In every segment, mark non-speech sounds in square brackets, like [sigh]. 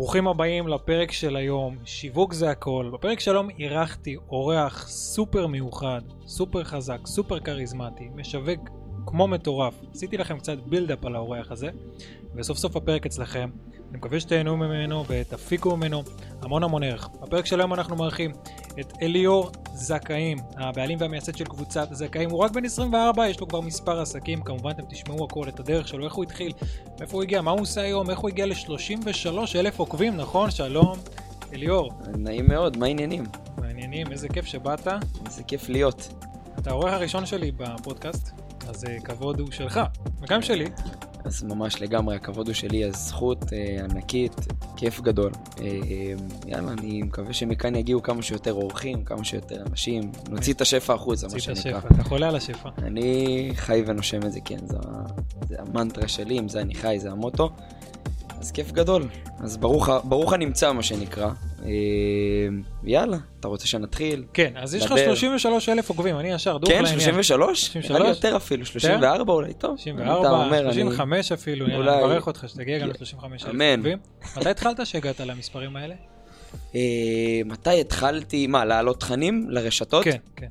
ברוכים הבאים לפרק של היום, שיווק זה הכל. בפרק של היום אירחתי אורח סופר מיוחד, סופר חזק, סופר כריזמטי, משווק כמו מטורף. עשיתי לכם קצת בילדאפ על האורח הזה, וסוף סוף הפרק אצלכם. אני מקווה שתהנו ממנו ותפיקו ממנו המון המון ערך. בפרק של היום אנחנו מארחים את אליאור זכאים, הבעלים והמייסד של קבוצת זכאים. הוא רק בן 24, יש לו כבר מספר עסקים, כמובן אתם תשמעו הכל, את הדרך שלו, איך הוא התחיל, מאיפה הוא הגיע, מה הוא עושה היום, איך הוא הגיע ל-33 אלף עוקבים, נכון? שלום, אליאור. נעים מאוד, מה העניינים? מעניינים, איזה כיף שבאת. איזה כיף להיות. אתה העורך הראשון שלי בפודקאסט, אז אה, כבוד הוא שלך, וגם שלי. אז ממש לגמרי, הכבוד הוא שלי, הזכות אה, ענקית, כיף גדול. אה, יאללה, אני מקווה שמכאן יגיעו כמה שיותר אורחים, כמה שיותר אנשים, נוציא את השפע החוצה, מה נוציא את שנקרא. השפע, אתה חולה על השפע. אני חי ונושם את זה, כן, זו, ה- זה המנטרה שלי, עם זה אני חי, זה המוטו. אז כיף גדול. אז ברוך, ברוך הנמצא, מה שנקרא. אה, יאללה, אתה רוצה שנתחיל? כן, אז יש לך דבר. 33 אלף עוקבים, אני ישר דוך כן, לעניין. 33? 33? נראה לי יותר אפילו, 34 אולי, טוב. אתה 34, אומר, אני- 35 אפילו, אני מברך אותך שתגיע גם ל-35 אלף. עוקבים. מתי התחלת שהגעת למספרים האלה? אה, מתי התחלתי, מה, להעלות תכנים לרשתות? כן, כן.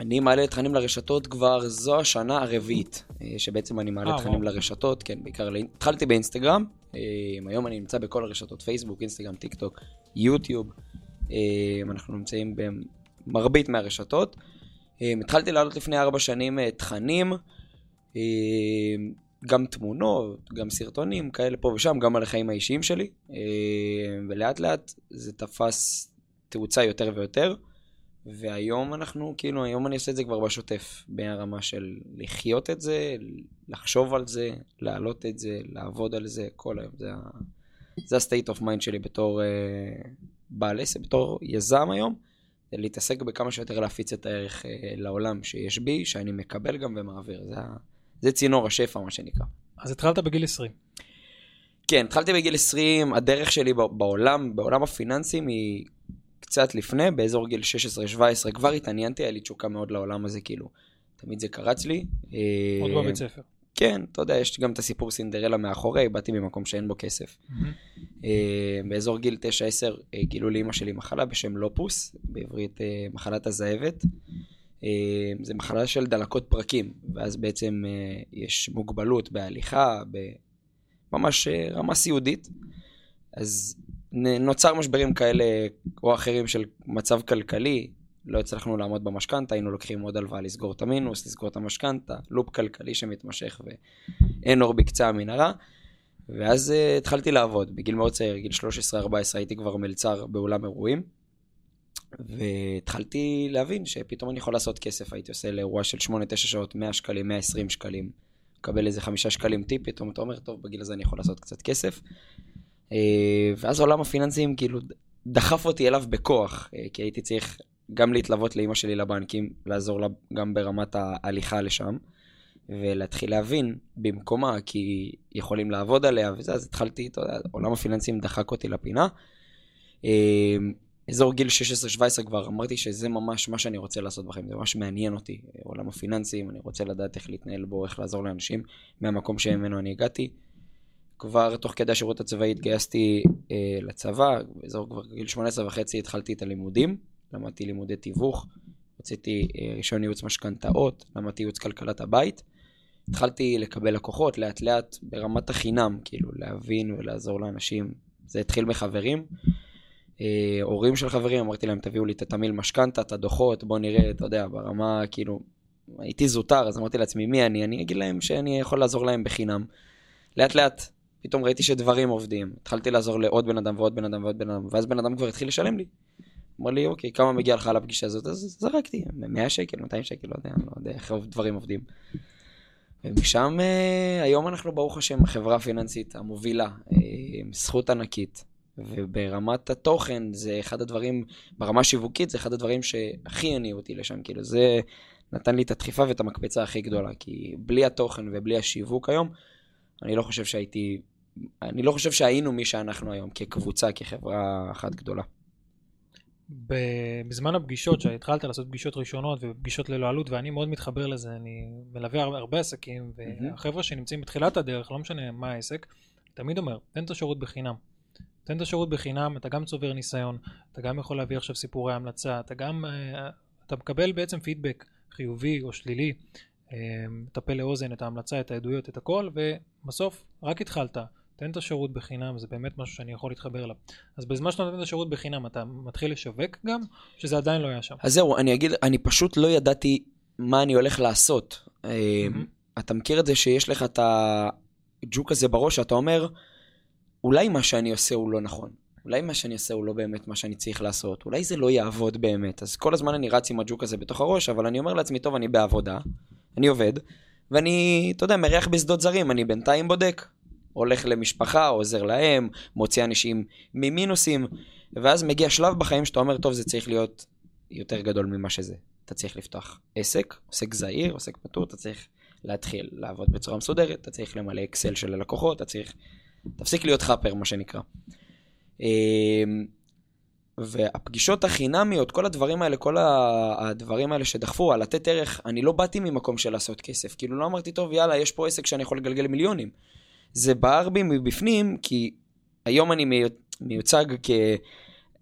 אני מעלה תכנים לרשתות כבר זו השנה הרביעית, אה, שבעצם אני מעלה תכנים. לרשתות, כן, בעיקר, התחלתי באינסטגרם, היום אני נמצא בכל הרשתות, פייסבוק, אינסטגרם, טיק טוק, יוטיוב, אה, אנחנו נמצאים במרבית מהרשתות. אה, התחלתי לעלות לפני ארבע שנים אה, תכנים, גם תמונות, גם סרטונים, כאלה פה ושם, גם על החיים האישיים שלי, ולאט לאט זה תפס תאוצה יותר ויותר. והיום אנחנו, כאילו, היום אני עושה את זה כבר בשוטף, ברמה של לחיות את זה, לחשוב על זה, להעלות את זה, לעבוד על זה, כל היום. זה, זה ה-state of mind שלי בתור uh, בעל עסק, בתור יזם היום, זה להתעסק בכמה שיותר להפיץ את הערך uh, לעולם שיש בי, שאני מקבל גם ומעביר. זה, זה צינור השפע, מה שנקרא. אז התחלת בגיל 20. כן, התחלתי בגיל 20, הדרך שלי בעולם, בעולם הפיננסים היא קצת לפני, באזור גיל 16-17, כבר התעניינתי, היה לי תשוקה מאוד לעולם הזה, כאילו, תמיד זה קרץ לי. אה, עוד בבית ספר. כן, אתה יודע, יש גם את הסיפור סינדרלה מאחורי, באתי ממקום שאין בו כסף. אה, באזור גיל 9-10 אה, גילו לאמא שלי מחלה בשם לופוס, בעברית אה, מחלת הזאבת. זה מחלה של דלקות פרקים, ואז בעצם יש מוגבלות בהליכה, ממש רמה סיעודית. אז נוצר משברים כאלה או אחרים של מצב כלכלי, לא הצלחנו לעמוד במשכנתה, היינו לוקחים עוד הלוואה לסגור את המינוס, לסגור את המשכנתה, לופ כלכלי שמתמשך ואין אור בקצה המנהרה. ואז uh, התחלתי לעבוד, בגיל מאוד צעיר, גיל 13-14 הייתי כבר מלצר באולם אירועים. והתחלתי להבין שפתאום אני יכול לעשות כסף, הייתי עושה לאירוע של 8-9 שעות 100 שקלים, 120 שקלים, מקבל איזה 5 שקלים טיפ, פתאום אתה אומר, טוב, בגיל הזה אני יכול לעשות קצת כסף. אה, ואז עולם הפיננסים כאילו דחף אותי אליו בכוח, אה, כי הייתי צריך גם להתלוות לאימא שלי לבנקים, לעזור לה גם ברמת ההליכה לשם, ולהתחיל להבין במקומה, כי יכולים לעבוד עליה וזה, אז התחלתי, אתה יודע, עולם הפיננסים דחק אותי לפינה. אה, אזור גיל 16-17 כבר אמרתי שזה ממש מה שאני רוצה לעשות בחיים, זה ממש מעניין אותי, עולם הפיננסים, אני רוצה לדעת איך להתנהל בו, איך לעזור לאנשים מהמקום שממנו אני הגעתי. כבר תוך כדי השירות הצבאי התגייסתי אה, לצבא, באזור כבר גיל 18 וחצי התחלתי את הלימודים, למדתי לימודי תיווך, הוצאתי אה, רישיון ייעוץ משכנתאות, למדתי ייעוץ כלכלת הבית. התחלתי לקבל לקוחות לאט לאט ברמת החינם, כאילו להבין ולעזור לאנשים. זה התחיל מחברים. אה, הורים של חברים, אמרתי להם תביאו לי את התמיל משכנתה, את הדוחות, בוא נראה, אתה יודע, ברמה כאילו, הייתי זוטר, אז אמרתי לעצמי מי אני, אני אגיד להם שאני יכול לעזור להם בחינם. לאט לאט פתאום ראיתי שדברים עובדים. התחלתי לעזור לעוד בן אדם ועוד בן אדם ועוד בן אדם, ואז בן אדם כבר התחיל לשלם לי. אמר לי, אוקיי, כמה מגיע לך על הפגישה הזאת? אז זרקתי, 100 שקל, 200 שקל, לא יודע, לא יודע איך דברים עובדים. ומשם, אה, היום אנחנו, ברוך השם, החברה הפיננסית המובילה, אה, זכות ענקית. וברמת התוכן, זה אחד הדברים, ברמה השיווקית, זה אחד הדברים שהכי הניעו אותי לשם. כאילו, זה נתן לי את הדחיפה ואת המקפצה הכי גדולה. כי בלי התוכן ובלי השיווק היום, אני לא חושב שהייתי, אני לא חושב שהיינו מי שאנחנו היום, כקבוצה, כחברה אחת גדולה. בזמן הפגישות, שהתחלת לעשות פגישות ראשונות ופגישות ללא עלות, ואני מאוד מתחבר לזה, אני מלווה הרבה, עסקים, והחבר'ה שנמצאים בתחילת הדרך, לא משנה מה העסק, תמיד אומר, תן את השירות בחינם. תן את השירות בחינם, אתה גם צובר ניסיון, אתה גם יכול להביא עכשיו סיפורי המלצה, אתה גם, אה, אתה מקבל בעצם פידבק חיובי או שלילי, אה, מטפל לאוזן את ההמלצה, את העדויות, את הכל, ובסוף רק התחלת. תן את השירות בחינם, זה באמת משהו שאני יכול להתחבר אליו. אז בזמן שאתה נותן את השירות בחינם, אתה מתחיל לשווק גם, שזה עדיין לא היה שם? אז זהו, אני אגיד, אני פשוט לא ידעתי מה אני הולך לעשות. Mm-hmm. אתה מכיר את זה שיש לך את הג'וק הזה בראש, שאתה אומר, אולי מה שאני עושה הוא לא נכון. אולי מה שאני עושה הוא לא באמת מה שאני צריך לעשות. אולי זה לא יעבוד באמת. אז כל הזמן אני רץ עם הג'וק הזה בתוך הראש, אבל אני אומר לעצמי, טוב, אני בעבודה, אני עובד, ואני, אתה יודע, מריח בשדות זרים, אני בינתיים בודק. הולך למשפחה, עוזר להם, מוציא אנשים ממינוסים, ואז מגיע שלב בחיים שאתה אומר, טוב, זה צריך להיות יותר גדול ממה שזה. אתה צריך לפתוח עסק, עוסק זעיר, עוסק פטור, אתה צריך להתחיל לעבוד בצורה מסודרת, אתה צריך למלא אקסל של הלקוחות, אתה צריך... תפסיק להיות חאפר, מה שנקרא. אמ, והפגישות החינמיות, כל הדברים האלה, כל הדברים האלה שדחפו, על לתת ערך, אני לא באתי ממקום של לעשות כסף. כאילו לא אמרתי, טוב, יאללה, יש פה עסק שאני יכול לגלגל מיליונים. זה בער בי מבפנים, כי היום אני מיוצג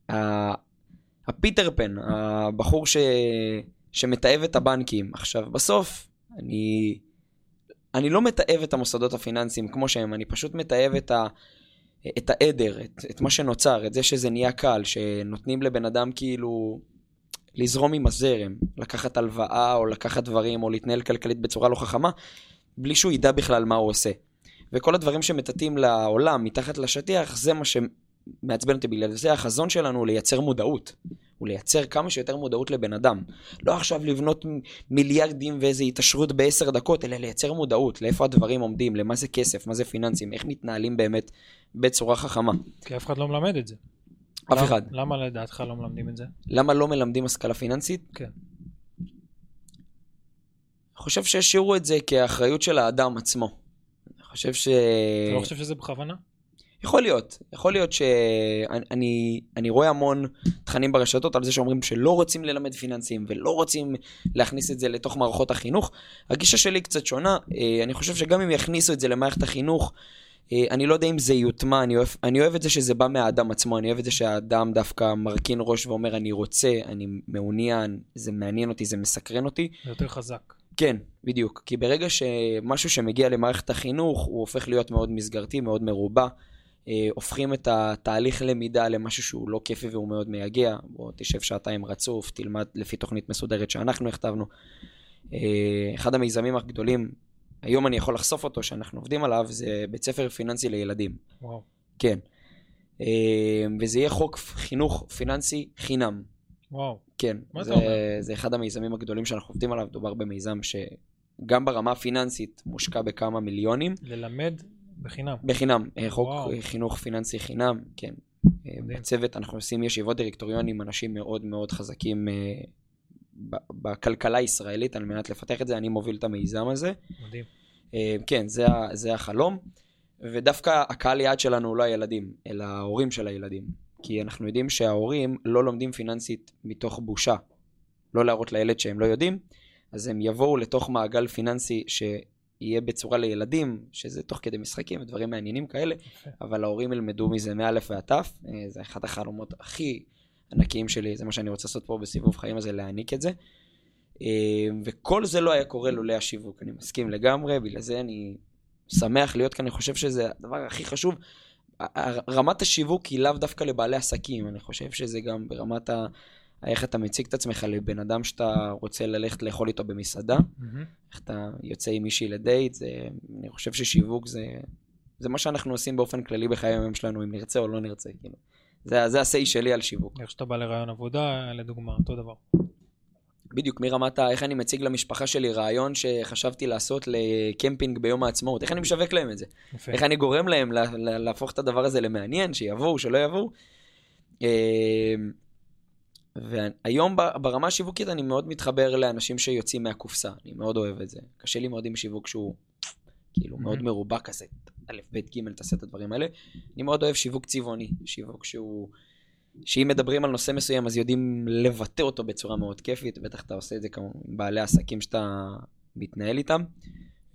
כהפיטר פן, הבחור ש... שמתעב את הבנקים. עכשיו, בסוף, אני, אני לא מתעב את המוסדות הפיננסיים כמו שהם, אני פשוט מתעב את, ה... את העדר, את, את מה שנוצר, את זה שזה נהיה קל, שנותנים לבן אדם כאילו לזרום עם הזרם, לקחת הלוואה או לקחת דברים או להתנהל כלכלית בצורה לא חכמה, בלי שהוא ידע בכלל מה הוא עושה. וכל הדברים שמטאטאים לעולם מתחת לשטיח, זה מה שמעצבן אותי בגלל זה החזון שלנו הוא לייצר מודעות. הוא לייצר כמה שיותר מודעות לבן אדם. לא עכשיו לבנות מיליארדים ואיזו התעשרות בעשר דקות, אלא לייצר מודעות לאיפה הדברים עומדים, למה זה כסף, מה זה פיננסים, איך מתנהלים באמת בצורה חכמה. כי אף אחד לא מלמד את זה. אף אחד. למה לדעתך לא מלמדים את זה? למה לא מלמדים השכלה פיננסית? כן. אני חושב שהשאירו את זה כאחריות של האדם עצמו. חושב ש... אתה לא חושב שזה בכוונה? יכול להיות. יכול להיות שאני אני רואה המון תכנים ברשתות על זה שאומרים שלא רוצים ללמד פיננסים ולא רוצים להכניס את זה לתוך מערכות החינוך. הגישה שלי קצת שונה. אה, אני חושב שגם אם יכניסו את זה למערכת החינוך, אה, אני לא יודע אם זה יוטמע, אני אוהב, אני אוהב את זה שזה בא מהאדם עצמו, אני אוהב את זה שהאדם דווקא מרכין ראש ואומר אני רוצה, אני מעוניין, זה מעניין אותי, זה מסקרן אותי. זה יותר חזק. כן, בדיוק. כי ברגע שמשהו שמגיע למערכת החינוך, הוא הופך להיות מאוד מסגרתי, מאוד מרובע. אה, הופכים את התהליך למידה למשהו שהוא לא כיפי והוא מאוד מייגע. בוא תשב שעתיים רצוף, תלמד לפי תוכנית מסודרת שאנחנו הכתבנו. אה, אחד המיזמים הגדולים, היום אני יכול לחשוף אותו, שאנחנו עובדים עליו, זה בית ספר פיננסי לילדים. וואו. כן. אה, וזה יהיה חוק חינוך פיננסי חינם. וואו. כן, מה זה, אתה אומר? זה אחד המיזמים הגדולים שאנחנו עובדים עליו, מדובר במיזם שגם ברמה הפיננסית מושקע בכמה מיליונים. ללמד בחינם. בחינם, אה, חוק וואו. חינוך פיננסי חינם, כן. אה, מדהים. בצוות אנחנו עושים ישיבות דירקטוריון עם אנשים מאוד מאוד חזקים אה, בכלכלה הישראלית על מנת לפתח את זה, אני מוביל את המיזם הזה. מדהים. כן, זה, זה החלום. ודווקא הקהל יעד שלנו הוא לא הילדים, אלא ההורים של הילדים. כי אנחנו יודעים שההורים לא לומדים פיננסית מתוך בושה, לא להראות לילד שהם לא יודעים, אז הם יבואו לתוך מעגל פיננסי שיהיה בצורה לילדים, שזה תוך כדי משחקים ודברים מעניינים כאלה, okay. אבל ההורים ילמדו מזה מא' ועד ת', אה, זה אחד החלומות הכי ענקיים שלי, זה מה שאני רוצה לעשות פה בסיבוב חיים הזה, להעניק את זה. אה, וכל זה לא היה קורה לולא השיווק, אני מסכים לגמרי, בגלל זה אני שמח להיות כאן, אני חושב שזה הדבר הכי חשוב. רמת השיווק היא לאו דווקא לבעלי עסקים, אני חושב שזה גם ברמת ה... איך אתה מציג את עצמך לבן אדם שאתה רוצה ללכת לאכול איתו במסעדה, mm-hmm. איך אתה יוצא עם מישהי לדייט, זה, אני חושב ששיווק זה, זה מה שאנחנו עושים באופן כללי בחיי היום שלנו, אם נרצה או לא נרצה, כאילו. זה, זה ה-say שלי על שיווק. איך שאתה בא לרעיון עבודה, לדוגמה, אותו דבר. בדיוק, מרמת ה... איך אני מציג למשפחה שלי רעיון שחשבתי לעשות לקמפינג ביום העצמאות, איך אני משווק להם את זה? יפה. איך אני גורם להם לה, לה, להפוך את הדבר הזה למעניין, שיבואו, שלא יבואו. אמ, והיום ברמה השיווקית אני מאוד מתחבר לאנשים שיוצאים מהקופסה, אני מאוד אוהב את זה. קשה לי מאוד עם שיווק שהוא כאילו מאוד מרובע כזה, א', ב', ג', תעשה את הדברים האלה. אני מאוד אוהב שיווק צבעוני, שיווק שהוא... שאם מדברים על נושא מסוים אז יודעים לבטא אותו בצורה מאוד כיפית, בטח אתה עושה את זה כמו עם בעלי עסקים שאתה מתנהל איתם.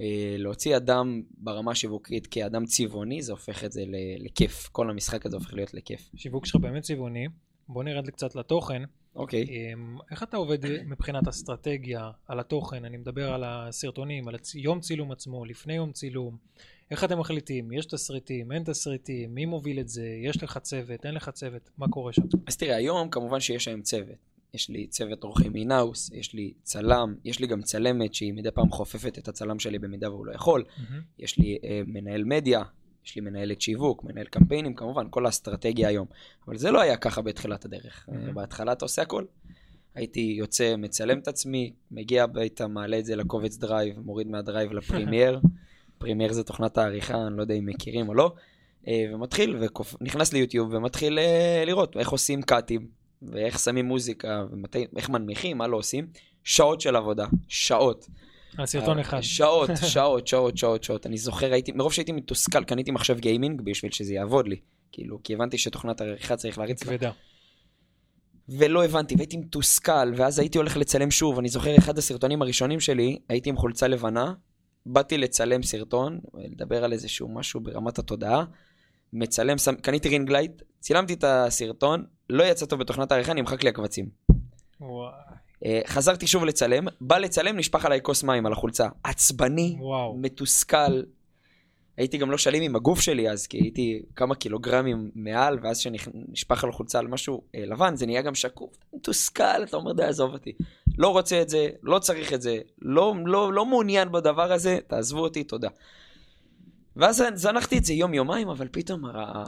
אה, להוציא אדם ברמה השיווקית כאדם צבעוני, זה הופך את זה לכיף. כל המשחק הזה הופך להיות לכיף. השיווק שלך באמת צבעוני. בוא נרד קצת לתוכן. אוקיי. אמ, איך אתה עובד מבחינת אסטרטגיה על התוכן? אני מדבר על הסרטונים, על. יום צילום עצמו, לפני יום צילום. איך אתם מחליטים? יש תסריטים, אין תסריטים, מי מוביל את זה? יש לך צוות, אין לך צוות? מה קורה שם? אז תראה, היום כמובן שיש היום צוות. יש לי צוות עורכים in-house, יש לי צלם, יש לי גם צלמת שהיא מדי פעם חופפת את הצלם שלי במידה והוא לא יכול. יש לי אה, מנהל מדיה, יש לי מנהלת שיווק, מנהל קמפיינים, כמובן, כל האסטרטגיה היום. אבל זה לא היה ככה בתחילת הדרך. Mhm. אה, בהתחלה אתה עושה הכל. הייתי יוצא, מצלם את עצמי, מגיע הביתה, מעלה את זה לקובץ Drive, מוריד מה Drive ל Premiere. [laughs] Premiere זה תוכנת העריכה, אני לא יודע אם מכירים או לא. אה, ומתחיל, ונכנס ליוטיוב ומתחיל אה, לראות איך עושים קאטים, ואיך שמים מוזיקה, ואיך מנמיכים, מה לא עושים. שעות של עבודה, שעות. על סרטון אה, אחד. שעות, [laughs] שעות, שעות, שעות, שעות. אני זוכר, הייתי, מרוב שהייתי מתוסכל, קניתי מחשב gaming בשביל שזה יעבוד לי. כאילו, כי הבנתי שתוכנת העריכה צריך להריץ לה. כבדה. ולא הבנתי, והייתי מתוסכל, ואז הייתי הולך לצלם שוב. אני זוכר, אחד הסרטונים הראשונים שלי, הייתי עם חולצה לבנה, באתי לצלם סרטון, לדבר על איזשהו משהו ברמת התודעה, מצלם, שם, קניתי ring light, צילמתי את הסרטון, לא יצא טוב בתוכנת העריכה, נמחק לי הקבצים. וואי, אה, חזרתי שוב לצלם, בא לצלם, נשפך עליי כוס מים על החולצה. עצבני, וואו. מתוסכל. הייתי גם לא שלם עם הגוף שלי אז, כי הייתי כמה קילוגרמים מעל, ואז כשנשפך על החולצה על משהו אה, לבן, זה נהיה גם שקוף. מתוסכל, אתה אומר, די, עזוב אותי. לא רוצה את זה, לא צריך את זה, לא, לא, לא מעוניין בדבר הזה, תעזבו אותי, תודה. ואז זנחתי את זה יום-יומיים, אבל פתאום ה-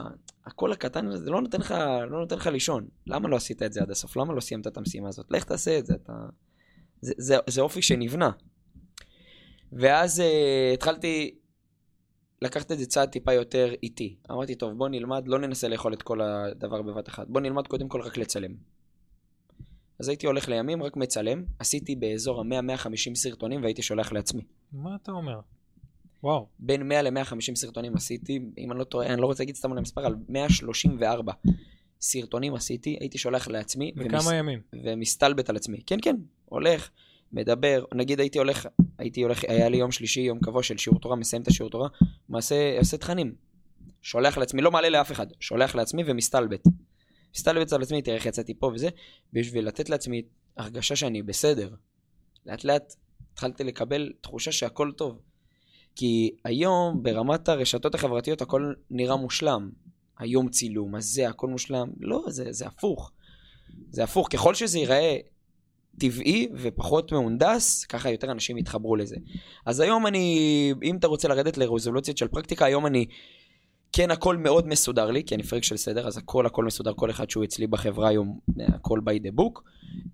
הקול הקטן הזה לא נותן לך, לא נותן לך לישון. למה לא עשית את זה עד הסוף? למה לא סיימת את המשימה הזאת? לך תעשה את זה, אתה... זה, זה, זה אופי שנבנה. ואז uh, התחלתי לקחת את זה צעד טיפה יותר איטי. אמרתי, טוב, בוא נלמד, לא ננסה לאכול את כל הדבר בבת אחת. בוא נלמד קודם כל רק לצלם. אז הייתי הולך לימים, רק מצלם. עשיתי באזור ה-100-150 סרטונים והייתי שולח לעצמי. מה אתה אומר? וואו. בין 100 ל-150 סרטונים עשיתי, אם אני לא טועה, אני לא רוצה להגיד סתם על המספר, על 134 סרטונים עשיתי, הייתי שולח לעצמי. בכמה ומס- ימים? ומסתלבט על עצמי. כן, כן, הולך, מדבר, נגיד הייתי הולך, הייתי הולך, היה לי יום שלישי, יום קבוע של שיעור תורה, מסיים את השיעור תורה, מעשה, עושה תכנים. שולח לעצמי, לא מעלה לאף אחד, שולח לעצמי ומסתלבט. מסתלבט על עצמי, תראה איך יצאתי פה וזה, בשביל לתת לעצמי הרגשה שאני בסדר. לאט לאט התחלתי לקבל תחושה שהכל טוב. כי היום ברמת הרשתות החברתיות הכל נראה מושלם. היום צילום, אז זה הכל מושלם. לא, זה, זה הפוך. זה הפוך. ככל שזה ייראה טבעי ופחות מהונדס, ככה יותר אנשים יתחברו לזה. אז היום אני, אם אתה רוצה לרדת לרזולוציות של פרקטיקה, היום אני, כן, הכל מאוד מסודר לי, כי אני פריק של סדר, אז הכל הכל מסודר, כל אחד שהוא אצלי בחברה היום, הכל by the book.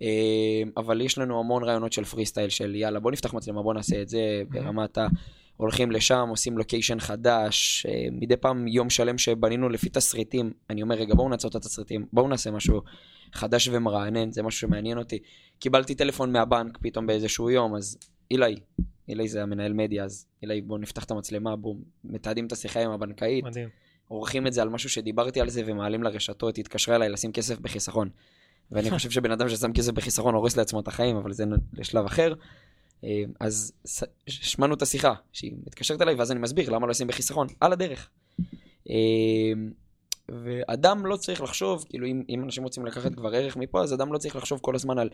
אה, אבל יש לנו המון רעיונות של פרי סטייל של יאללה, בוא נפתח מצלמה, בוא נעשה את זה ברמת ה... הולכים לשם, עושים לוקיישן חדש, אה, מדי פעם יום שלם שבנינו לפי תסריטים, אני אומר, רגע, בואו נעצור את התסריטים, בואו נעשה משהו חדש ומרענן, זה משהו שמעניין אותי. קיבלתי טלפון מהבנק פתאום באיזשהו יום, אז אילי, אילי זה המנהל מדיה, אז אילי, בואו נפתח את המצלמה, בואו, מתעדים את השיחה עם הבנקאית, מדהים. עורכים את זה על משהו שדיברתי על זה ומעלים לרשתות, התקשרה אליי לשים כסף בחיסכון. [laughs] ואני חושב שבן אדם ששם כסף בחיסכון הורס לעצמו את החיים, אבל זה לשלב אחר. אה, אז שמענו את השיחה, שהיא מתקשרת אליי, ואז אני מסביר למה לא לשים בחיסכון, על הדרך. אה, ואדם לא צריך לחשוב, כאילו אם, אם אנשים רוצים לקחת כבר ערך מפה, אז אדם לא צריך לחשוב כל הזמן על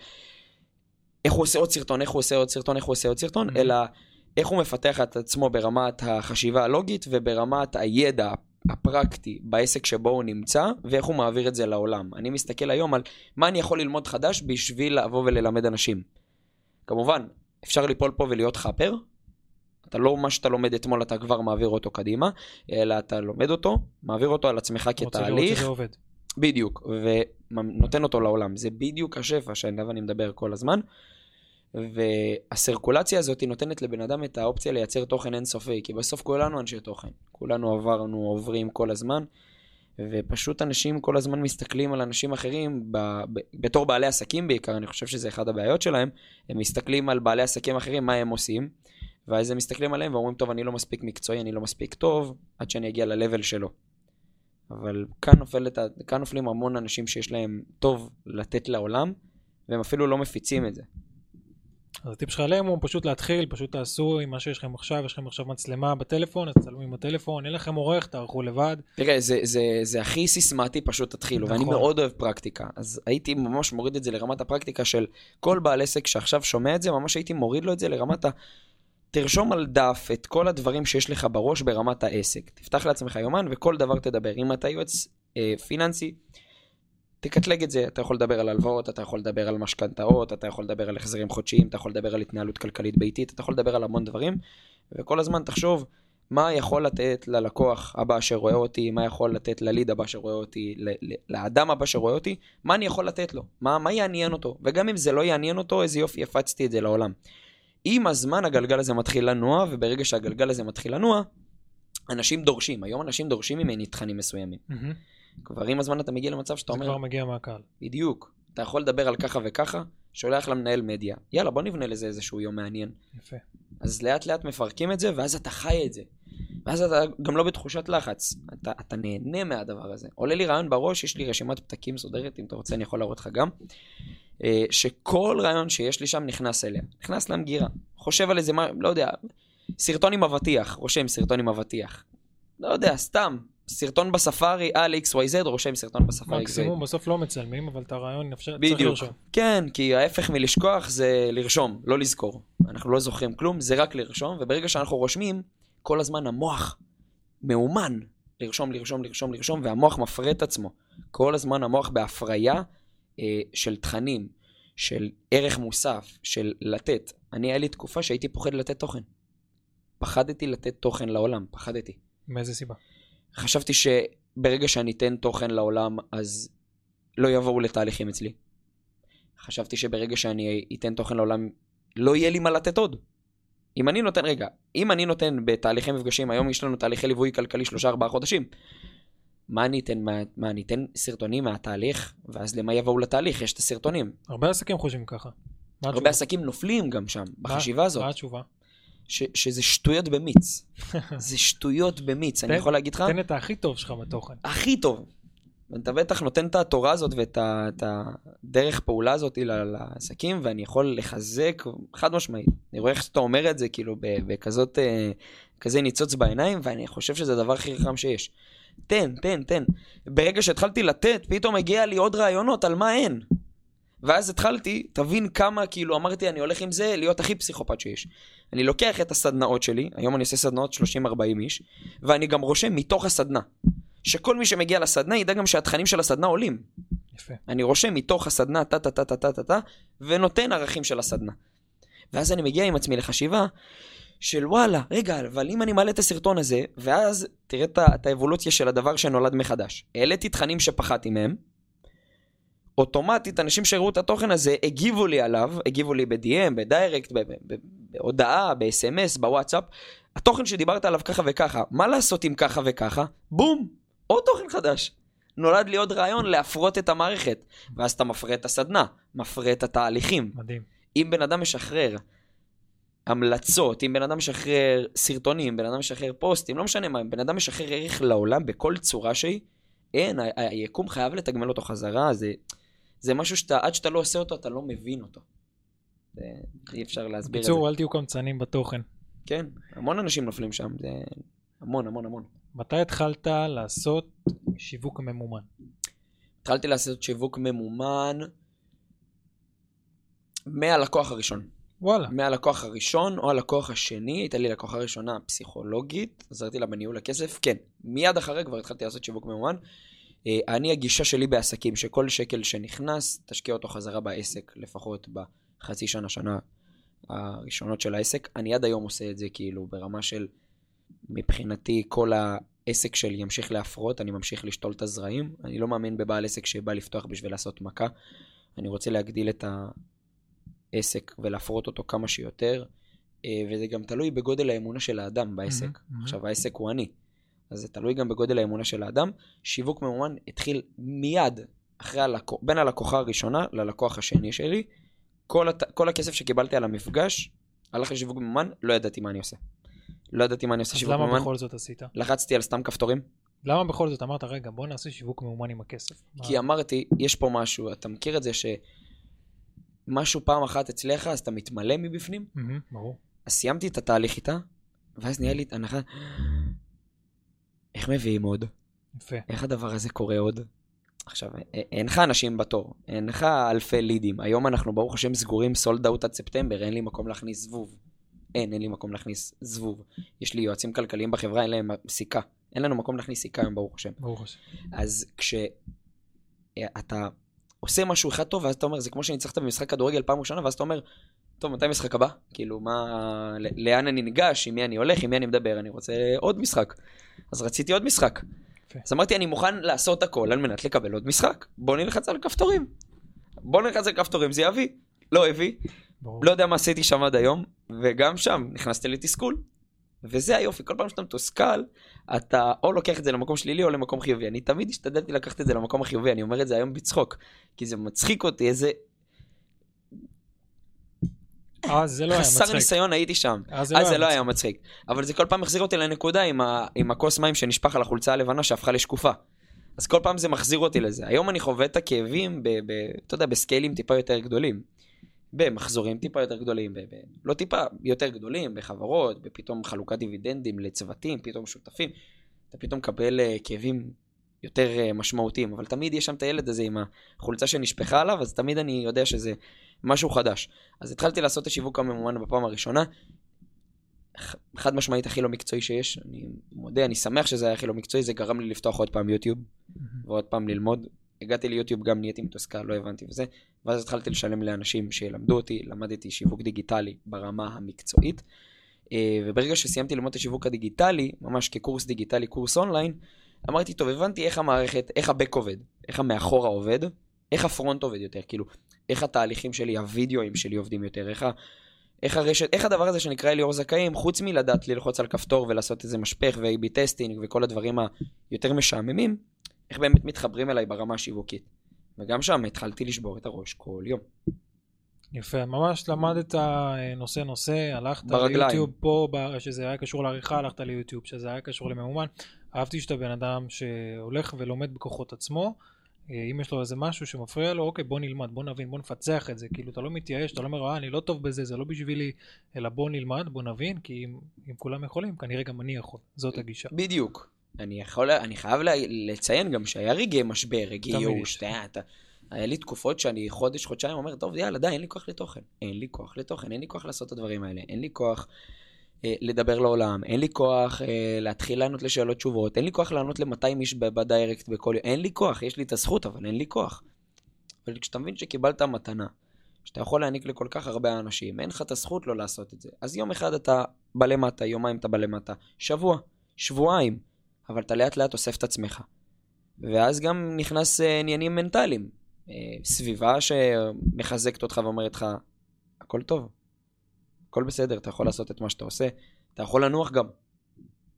איך הוא עושה עוד סרטון, איך הוא עושה עוד סרטון, איך הוא עושה עוד סרטון, Mhm. אלא איך הוא מפתח את עצמו ברמת החשיבה הלוגית וברמת הידע הפרקטי בעסק שבו הוא נמצא, ואיך הוא מעביר את זה לעולם. אני מסתכל היום על מה אני יכול ללמוד חדש בשביל לבוא וללמד אנשים. כמובן, אפשר ליפול פה ולהיות חאפר. אתה לא מה שאתה לומד אתמול אתה כבר מעביר אותו קדימה, אלא אתה לומד אותו, מעביר אותו על עצמך רוצה לראות כתהליך, שזה עובד. בדיוק, ונותן אותו לעולם. זה בדיוק השפע שעליו אני מדבר כל הזמן. והסרקולציה הזאת היא נותנת לבן אדם את האופציה לייצר תוכן אינסופי, כי בסוף כולנו אנשי תוכן. כולנו עברנו, עוברים כל הזמן, ופשוט אנשים כל הזמן מסתכלים על אנשים אחרים, ב, ב, בתור בעלי עסקים בעיקר, אני חושב שזה אחד הבעיות שלהם, הם מסתכלים על בעלי עסקים אחרים, מה הם עושים, ואז הם מסתכלים עליהם ואומרים, טוב, אני לא מספיק מקצועי, אני לא מספיק טוב, עד שאני אגיע ל-level שלו. אבל כאן, נופלת, כאן נופלים המון אנשים שיש להם טוב לתת לעולם, והם אפילו לא מפיצים את זה. אז הטיפ שלך עליהם הוא פשוט להתחיל, פשוט תעשו עם מה שיש לכם עכשיו, יש לכם עכשיו מצלמה בטלפון, אז תצלמו עם הטלפון, אין לכם עורך, תערכו לבד. תראה, זה, זה, זה הכי סיסמטי, פשוט תתחילו, ואני נכון. מאוד אוהב פרקטיקה. אז הייתי ממש מוריד את זה לרמת הפרקטיקה של כל בעל עסק שעכשיו שומע את זה, ממש הייתי מוריד לו את זה לרמת ה... תרשום על דף את כל הדברים שיש לך בראש ברמת העסק. תפתח לעצמך יומן וכל דבר תדבר. אם אתה יועץ אה, פיננסי, תקטלג את זה. אתה יכול לדבר על הלוואות, אתה יכול לדבר על משכנתאות, אתה יכול לדבר על החזרים חודשיים, אתה יכול לדבר על התנהלות כלכלית ביתית, אתה יכול לדבר על המון דברים, וכל הזמן תחשוב מה יכול לתת ללקוח הבא שרואה אותי, מה יכול לתת לליד הבא שרואה אותי, לאדם הבא שרואה אותי, מה אני יכול לתת לו, מה, מה יעניין אותו, וגם אם זה לא יעניין אותו, איזה יופי הפצתי את זה לעולם. עם הזמן הגלגל הזה מתחיל לנוע, וברגע שהגלגל הזה מתחיל לנוע, אנשים דורשים, היום אנשים דורשים ממני תכנים מסוימים. מהמם. כבר עם הזמן אתה מגיע למצב שאתה זה אומר, כבר מגיע מהקהל. בדיוק, אתה יכול לדבר על ככה וככה, שולח למנהל מדיה, יאללה בוא נבנה לזה איזשהו יום מעניין. יפה. אז לאט לאט מפרקים את זה, ואז אתה חי את זה. ואז אתה גם לא בתחושת לחץ, אתה, אתה נהנה מהדבר הזה. עולה לי רעיון בראש, יש לי רשימת פתקים מסודרת, אם אתה רוצה אני יכול להראות לך גם, אה, שכל רעיון שיש לי שם נכנס אליה, נכנס למגירה. חושב על איזה מה, לא יודע, סרטון עם אבטיח, רושם סרטון עם אבטיח. לא יודע, סתם, סרטון בספארי על XYZ, רושם סרטון בספארי. מקסימום בסוף לא מצלמים, אבל את הרעיון אפשר, צריך. לרשום. כן, כי ההפך מלשכוח זה לרשום, לא לזכור. אנחנו לא זוכרים כלום, זה רק לרשום, וברגע שאנחנו רושמים, כל הזמן המוח מאומן לרשום, לרשום, לרשום, לרשום, והמוח מפרה את עצמו. כל הזמן המוח בהפריה אה, של תכנים, של ערך מוסף, של לתת. אני, היה לי תקופה שהייתי פוחד לתת תוכן. פחדתי לתת תוכן לעולם, פחדתי. מאיזה סיבה? חשבתי שברגע שאני אתן תוכן לעולם, אז לא יבואו לתהליכים אצלי. חשבתי שברגע שאני אתן תוכן לעולם, לא יהיה לי מה לתת עוד. אם אני נותן, רגע, אם אני נותן בתהליכי מפגשים, היום יש לנו תהליכי ליווי כלכלי שלושה ארבעה חודשים. מה אני אתן, מה, מה אני אתן סרטונים מהתהליך, ואז למה יבואו לתהליך? יש את הסרטונים. הרבה עסקים חושבים ככה. מה הרבה התשובה? עסקים נופלים גם שם, מה- בחשיבה הזאת, מה התשובה? ש, שזה שטויות במיץ. [laughs] זה שטויות במיץ, אני יכול להגיד לך? תן את הכי טוב שלך בתוכן. הכי טוב. ואתה בטח נותן את התורה הזאת ואת הדרך פעולה הזאת לעסקים, ואני יכול לחזק חד משמעית. אני רואה איך שאתה אומר את זה, כאילו, בכזאת, אה, כזה ניצוץ בעיניים, ואני חושב שזה הדבר הכי חכם שיש. תן, תן, תן. ברגע שהתחלתי לתת, פתאום הגיע לי עוד רעיונות על מה אין. ואז התחלתי, תבין כמה, כאילו, אמרתי, אני הולך עם זה להיות הכי פסיכופת שיש. אני לוקח את הסדנאות שלי, היום אני עושה סדנאות 30-40 איש, ואני גם רושם מתוך הסדנה. שכל מי שמגיע לסדנה ידע גם שהתכנים של הסדנה עולים. יפה. אני רושם מתוך הסדנה טה טה טה טה טה טה טה ונותן ערכים של הסדנה. ואז אני מגיע עם עצמי לחשיבה של וואלה, רגע, אבל אם אני מעלה את הסרטון הזה, ואז תראה את האבולוציה של הדבר שנולד מחדש. העליתי תכנים שפחדתי מהם, אוטומטית אנשים שראו את התוכן הזה הגיבו לי עליו, הגיבו לי ב-DM, בדיירקט, בהודעה, ב-SMS, בוואטסאפ, התוכן שדיברת עליו ככה וככה, מה לעשות עם ככה וככה? בום, עוד תוכן חדש. נולד לי עוד רעיון להפרות את המערכת. ואז אתה מפרה את הסדנה, מפרה את התהליכים. מדהים. אם בן אדם משחרר המלצות, אם בן אדם משחרר סרטונים, בן אדם משחרר פוסטים, לא משנה מה, אם בן אדם משחרר ערך לעולם בכל צורה שהיא, אין, היקום חייב לתגמל אותו חזרה, זה, זה משהו שאתה, עד שאתה לא עושה אותו, אתה לא מבין אותו. אי אפשר להסביר את זה. בקיצור, אל תהיו קמצנים בתוכן. כן, המון אנשים נופלים שם, זה המון, המון, המון. מתי התחלת לעשות שיווק ממומן? התחלתי לעשות שיווק ממומן מהלקוח הראשון. וואלה. מהלקוח הראשון או הלקוח השני, הייתה לי לקוחה ראשונה פסיכולוגית, עזרתי לה בניהול הכסף, כן, מיד אחרי כבר התחלתי לעשות שיווק ממומן. אה, אני, הגישה שלי בעסקים, שכל שקל שנכנס, תשקיע אותו חזרה בעסק, לפחות בחצי שנה, שנה הראשונות של העסק. אני עד היום עושה את זה כאילו ברמה של, מבחינתי, כל העסק שלי ימשיך להפרות, אני ממשיך לשתול את הזרעים. אני לא מאמין בבעל עסק שבא לפתוח בשביל לעשות מכה. אני רוצה להגדיל את העסק ולהפרות אותו כמה שיותר, אה, וזה גם תלוי בגודל האמונה של האדם בעסק. מהמם. עכשיו, העסק הוא אני, אז זה תלוי גם בגודל האמונה של האדם. שיווק ממומן התחיל מיד אחרי הלקוח, בין הלקוחה הראשונה ללקוח השני שלי. כל, הת... כל הכסף שקיבלתי על המפגש הלך לשיווק ממומן, לא ידעתי מה אני עושה. לא ידעתי מה אני עושה אז שיווק למה ממומן. בכל זאת עשית? לחצתי על סתם כפתורים, למה בכל זאת אמרת, רגע, בוא נעשה שיווק ממומן עם הכסף? כי מה- אמרתי, יש פה משהו, אתה מכיר את זה ש... משהו פעם אחת אצלך, אז אתה מתמלא מבפנים. ברור. אז סיימתי את התהליך איתה, ואז נהיה לי את הנחה, איך מביאים עוד? יפה. איך הדבר הזה קורה עוד? עכשיו, אין לך אנשים בתור, אין לך אלפי לידים. היום אנחנו ברוך השם סגורים סולד אאוט עד ספטמבר, אין לי מקום להכניס זבוב. אין, אין לי מקום להכניס זבוב. יש לי יועצים כלכליים בחברה, אין להם סיכה. אין לנו מקום להכניס סיכה היום, ברוך השם. ברוך השם. אז כשאתה עושה משהו אחד טוב, ואז אתה אומר, זה כמו שניצחת במשחק כדורגל פעם ראשונה, ואז אתה אומר, טוב, מתי המשחק הבא? כאילו, מה... לאן אני ניגש, עם מי אני הולך, עם מי אני מדבר, אני רוצה עוד משחק. אז רציתי עוד משחק. אז אמרתי, אני מוכן לעשות הכל על מנת לקבל עוד משחק. בוא נלחץ על כפתורים. בוא נלחץ על כפתורים, זה יביא. לא הביא, ברור. לא יודע מה עשיתי שם עד היום, וגם שם נכנסתי לתסכול. וזה היופי, כל פעם שאתה מתוסכל, אתה או לוקח את זה למקום שלילי או למקום חיובי. אני תמיד השתדלתי לקחת את זה למקום החיובי, אני אומר את זה היום בצחוק, כי זה מצחיק אותי, איזה אז זה לא היה חסר מצחיק. ניסיון הייתי שם. אז אז זה לא היה מצחיק. אבל זה כל פעם החזיר אותי לנקודה עם, ה... עם הכוס מים שנשפך על החולצה הלבנה שהפכה לשקופה. אז כל פעם זה מחזיר אותי לזה. היום אני חווה את הכאבים, ב... ב... אתה יודע, בסקיילים טיפה יותר גדולים. במחזורים טיפה יותר גדולים, ב... ב... לא טיפה, יותר גדולים, בחברות, בפתאום חלוקת דיבידנדים לצוותים, פתאום שותפים. אתה פתאום מקבל uh, כאבים יותר uh, משמעותיים, אבל תמיד יש שם את הילד הזה עם החולצה שנשפכה עליו, אז תמיד אני יודע שזה משהו חדש. אז התחלתי לעשות את השיווק הממומן בפעם הראשונה. חד משמעית הכי לא מקצועי שיש, אני מודה, אני שמח שזה היה הכי לא מקצועי, זה גרם לי לפתוח עוד פעם יוטיוב. ועוד פעם ללמוד. הגעתי ליוטיוב, גם נהייתי מתוסכל, לא הבנתי וזה, ואז התחלתי לשלם לאנשים שילמדו אותי, למדתי שיווק דיגיטלי ברמה המקצועית, אה, וברגע שסיימתי ללמוד את השיווק הדיגיטלי, ממש כקורס דיגיטלי, קורס אונליין, אמרתי, טוב, הבנתי איך המערכת, איך הבק עובד, איך המאחורה עובד, איך הפרונט עובד יותר, כאילו, איך התהליכים שלי, הווידאוים שלי עובדים יותר, איך, ה, איך הרשת, איך הדבר הזה שנקרא אליאור זכאים, חוץ מלדעת ללחוץ על כפתור ולעשות איזה משפך ו-AB testing וכל הדברים היותר משעממים, איך באמת מתחברים אליי ברמה השיווקית. וגם שם התחלתי לשבור את הראש כל יום. יפה, ממש למדת אה, נושא נושא, הלכת ברגליים. ליוטיוב פה, שזה היה קשור לעריכה, הלכת ליוטיוב, שזה היה קשור לממומן. אהבתי שאתה בן אדם שהולך ולומד בכוחות עצמו. אה, אם יש לו איזה משהו שמפריע לו, אוקיי, בוא נלמד, בוא נבין, בוא נפצח את זה. כאילו, אתה לא מתייאש, אתה לא אומר, אה, אני לא טוב בזה, זה לא בשבילי, אלא בוא נלמד, בוא נבין, כי אם, אם כולם יכולים, כנראה גם אני יכול. זאת הגישה. בדיוק. אני יכול, אני חייב לציין גם שהיה רגעי משבר, רגעי ייאוש. היה לי תקופות שאני חודש, חודשיים אומר, טוב, יאללה, די, אין לי כוח לתוכן. אין לי כוח לתוכן, אין לי כוח לעשות את הדברים האלה. אין לי כוח לדבר לעולם, אין לי כוח אה, להתחיל לענות לשאלות תשובות, אין לי כוח לענות ל-200 איש בדיירקט בכל יום. אין לי כוח, יש לי את הזכות, אבל אין לי כוח. אבל כשאתה מבין שקיבלת מתנה, שאתה יכול להעניק לכל כך הרבה אנשים, אין לך את הזכות לא לעשות את זה. אז יום אחד אתה בלמטה, יומיים אתה בלמטה, שבוע, שבועיים, אבל אתה לאט לאט אוסף את עצמך. ואז גם נכנס אה, עניינים מנטליים. אה, סביבה שמחזקת אותך ואומרת לך, הכל טוב, הכל בסדר, אתה יכול לעשות את מה שאתה עושה, אתה יכול לנוח גם.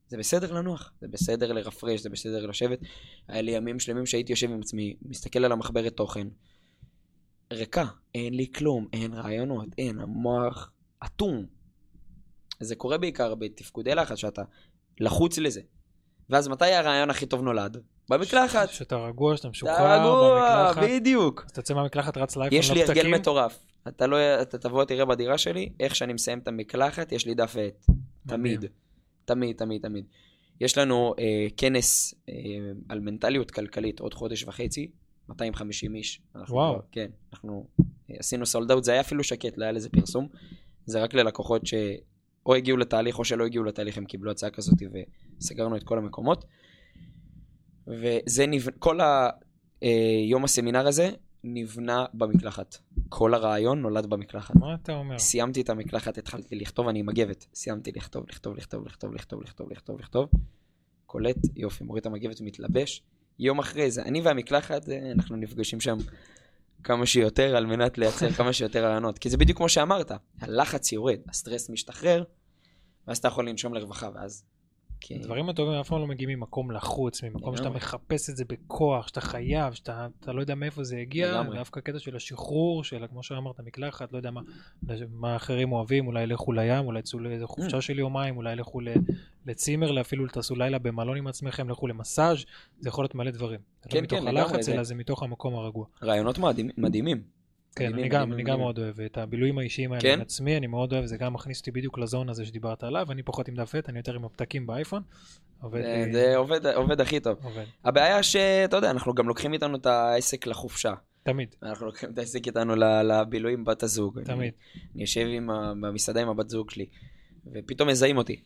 זה בסדר לנוח, זה בסדר לרפרש, זה בסדר לשבת. היה לי ימים שלמים שהייתי יושב עם עצמי, מסתכל על המחברת תוכן, ריקה, אין לי כלום, אין רעיונות, אין, המוח אטום. זה קורה בעיקר בתפקודי לחץ, שאתה לחוץ לזה. ואז מתי הרעיון הכי טוב נולד? במקלחת. שאתה רגוע, שאתה אתה משוחרר, רגוע, במקלחת, בדיוק. אז תצא מהמקלחת, רץ לאייפון, יש לי הרגל. מטורף. אתה לא, אתה תבוא, תראה בדירה שלי, איך שאני מסיים את המקלחת, יש לי דף ועט. תמיד. תמיד, תמיד, תמיד. יש לנו אה, כנס אה, על מנטליות כלכלית עוד חודש וחצי, 250 איש. אנחנו וואו. כן, אנחנו אה, עשינו סולד אאוט, זה היה אפילו שקט, לא היה לזה פרסום. זה רק ללקוחות שאו הגיעו לתהליך או שלא הגיעו לתהליך, הם קיבלו הצעה כזאת וסגרנו את כל המקומות. וזה נבנה, כל ה... אה, יום הסמינר הזה נבנה במקלחת. כל הרעיון נולד במקלחת. מה אתה אומר? סיימתי את המקלחת, התחלתי לכתוב, אני עם מגבת. סיימתי לכתוב, לכתוב, לכתוב, לכתוב, לכתוב, לכתוב, לכתוב, לכתוב. קולט, יופי, מוריד את המגבת, מתלבש. יום אחרי זה, אני והמקלחת, אה, אנחנו נפגשים שם כמה שיותר על מנת לייצר כמה שיותר רעיונות. כי זה בדיוק כמו שאמרת, הלחץ יורד, הסטרס משתחרר, ואז אתה יכול לנשום לרווחה, ואז... כי... הדברים הטובים אף פעם לא מגיעים ממקום לחוץ, ממקום שאתה לגמרי. מחפש את זה בכוח, שאתה חייב, שאתה אתה לא יודע מאיפה זה הגיע, לגמרי. דווקא הקטע של השחרור, של כמו שאמרת, מקלחת, לא יודע מה, מה אחרים אוהבים, אולי לכו לים, אולי יצאו לאיזה חופשה Mm. של יומיים, אולי לכו לצימר, אפילו תעשו לילה במלון עם עצמכם, לכו למסאז', זה יכול להיות מלא דברים. זה כן, לא מתוך כן, לגמרי, הלחץ, זה- אלא זה מתוך המקום הרגוע. רעיונות מדהימים. כן, אני גם, אני גם. מאוד אוהב את הבילויים האישיים האלה כן? עצמי, אני מאוד אוהב, זה גם מכניס אותי בדיוק לזון הזה שדיברת עליו, אני פחות עם דף עט, אני יותר עם הפתקים באייפון. עובד, זה- אה, זה עובד- עובד הכי טוב. עובד, הבעיה שאתה יודע, אנחנו גם לוקחים איתנו את העסק לחופשה. תמיד, אנחנו לוקחים את העסק איתנו לבילויים בת הזוג. אני- תמיד. אני יושב עם ה- במסעדה עם הבת זוג שלי, ופתאום מזהים אותי.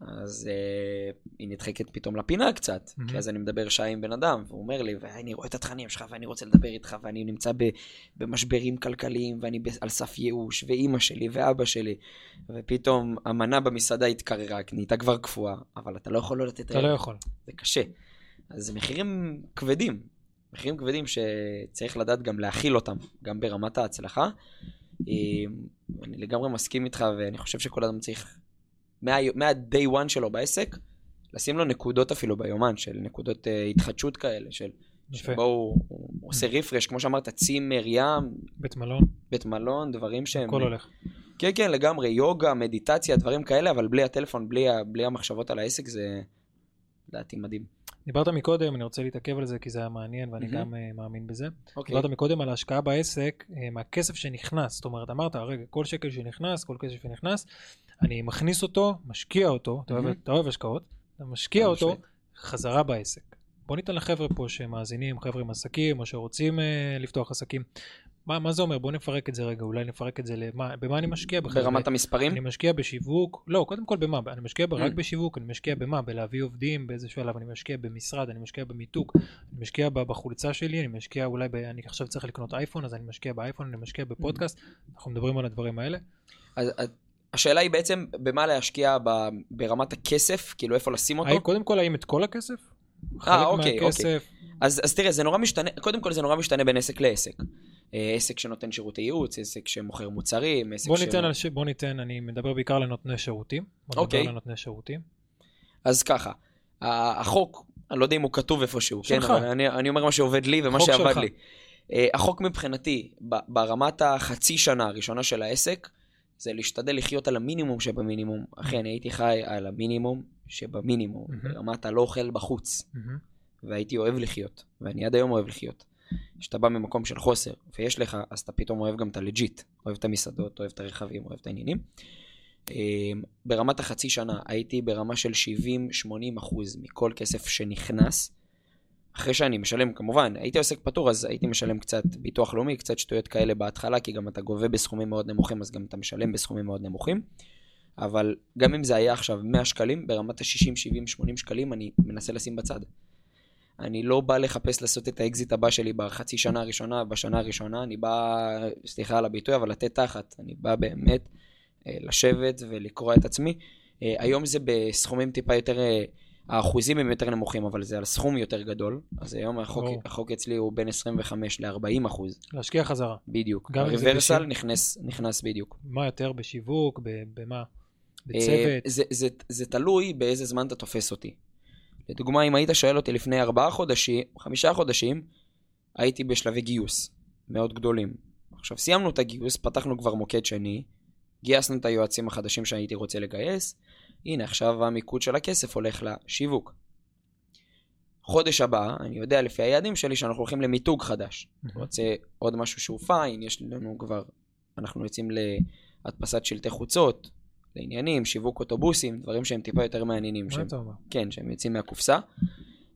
אז אה, היא נדחקת פתאום לפינה קצת, מהמם. כי אז אני מדבר שעה עם בן אדם, והוא אומר לי, ואני רואה את התכנים שלך, ואני רוצה לדבר איתך, ואני נמצא ב, במשברים כלכליים, ואני על סף ייאוש, ואימא שלי, ואבא שלי, ופתאום המנה במסעדה התקררה, כי נהייתה כבר קפואה, אבל אתה לא יכול לא לתת... אתה לא יכול. זה קשה. אז זה מחירים כבדים, מחירים כבדים שצריך לדעת גם להכיל אותם, גם ברמת ההצלחה. אה, אני לגמרי מסכים איתך, ואני חושב שכל אדם צריך, מה-day one שלו בעסק, לשים לו נקודות אפילו ביומן, של נקודות uh, התחדשות כאלה, של. שבו הוא, הוא עושה רפרש, כמו שאמרת, צימר, ים, בית מלון, בית מלון, דברים שהם... הכל הולך. כן, כן, לגמרי, יוגה, מדיטציה, דברים כאלה, אבל בלי הטלפון, בלי, בלי המחשבות על העסק, זה לדעתי מדהים. דיברת מקודם, אני רוצה להתעכב על זה כי זה היה מעניין ואני מהמם. גם אה, מאמין בזה. אוקיי. דיברת מקודם על ההשקעה בעסק אה, מהכסף שנכנס, זאת אומרת, אמרת, רגע, כל שקל שנכנס, כל כסף שנכנס, אני מכניס אותו, משקיע אותו, אתה אוהב- מהמם. אתה אוהב השקעות, אתה משקיע אותו. חזרה בעסק. בוא ניתן לחבר'ה פה שמאזינים, חבר'ה עם עסקים או שרוצים אה, לפתוח עסקים. מה, מה זה אומר? בוא נפרק את זה רגע, אולי נפרק את זה למה, במה אני משקיע בכלל? ברמת המספרים? אני משקיע בשיווק, לא, קודם כל במה? אני משקיע רק Mm. בשיווק, אני משקיע במה? בלהביא עובדים באיזה שלב, אני משקיע במשרד, אני משקיע במיתוג, אני משקיע ב- בחולצה שלי, אני משקיע אולי, ב... אני עכשיו צריך לקנות אייפון, אז אני משקיע באייפון, אני משקיע בפודקאסט, אנחנו מדברים על הדברים האלה. אז, השאלה היא בעצם במה להשקיע ב, ברמת הכסף, כאילו איפה לשים אותו. קודם כל, האם את כל הכסף? חלק אוקיי, מהכסף, אז, אז תראה, זה נורא משתנה, קודם כל זה נורא משתנה בין עסק לעסק. אה, עסק שנותן שירותי ייעוץ, עסק שמוכר מוצרים, עסק בוא ש... ניתן, על ש... בוא ניתן, אני מדבר בעיקר על נותני שירותים. אוקיי. נדבר על נותני שירותים. אז ככה, החוק, אני לא יודע אם הוא כתוב איפשהו, כן. אבל אני, אני אומר מה שעובד לי ומה שעבד שלך. לי. אה, החוק מבחינתי, ברמת החצי שנה הראשונה של העסק, זה להשתדל לחיות על המינימום שבמינימום. אחי, אני הייתי חי על המינימום שבמינימום, מהמם. ברמת הלא אוכל בחוץ. מהמם. והייתי אוהב לחיות, ואני עד היום אוהב לחיות. כשאתה בא ממקום של חוסר, ויש לך, אז אתה פתאום אוהב גם את הלג'יט. אוהב את המסעדות, אוהב את הרכבים, אוהב את העניינים. אמ, ברמת החצי שנה הייתי ברמה של 70-80 אחוז מכל כסף שנכנס. אחרי שאני משלם, כמובן, הייתי עוסק פטור, אז הייתי משלם קצת ביטוח לאומי, קצת שטויות כאלה בהתחלה, כי גם אתה גובה בסכומים מאוד נמוכים, אז גם אתה משלם בסכומים מאוד נמוכים. אבל גם אם זה היה עכשיו 100 שקלים, ברמת ה-60, 70, 80 שקלים, אני מנסה לשים בצד. אני לא בא לחפש לעשות את האקזיט הבא שלי בחצי שנה הראשונה, בשנה הראשונה, אני בא, סליחה על הביטוי, אבל לתת תחת. אני בא באמת אה, לשבת ולקרוע את עצמי. אה, היום זה בסכומים טיפה יותר, אה, האחוזים הם יותר נמוכים, אבל זה על סכום יותר גדול. אז היום החוק. החוק אצלי הוא בין 25 ל-40 אחוז, להשקיע חזרה. בדיוק. גם אם זה. נכנס, נכנס בדיוק. מה יותר בשיווק, במה? אה, בצוות? זה, זה, זה תלוי באיזה זמן אתה תופס אותי. לדוגמה, אם היית שואל אותי לפני ארבעה חודשים, חמישה חודשים, הייתי בשלבי גיוס מאוד גדולים. עכשיו, סיימנו את הגיוס, פתחנו כבר מוקד שני, גייסנו את היועצים החדשים שהייתי רוצה לגייס, הנה, עכשיו המיקוד של הכסף הולך לשיווק. חודש הבא, אני יודע לפי היעדים שלי שאנחנו הולכים למיתוג חדש. מהמם. רוצה עוד משהו שהוא פיין, יש לנו כבר, אנחנו יוצאים להדפסת שלטי חוצות, לעניינים, שיווק אוטובוסים, דברים שהם טיפה יותר מעניינים, מה שהם, אתה אומר? כן, שהם יוצאים מהקופסה. אז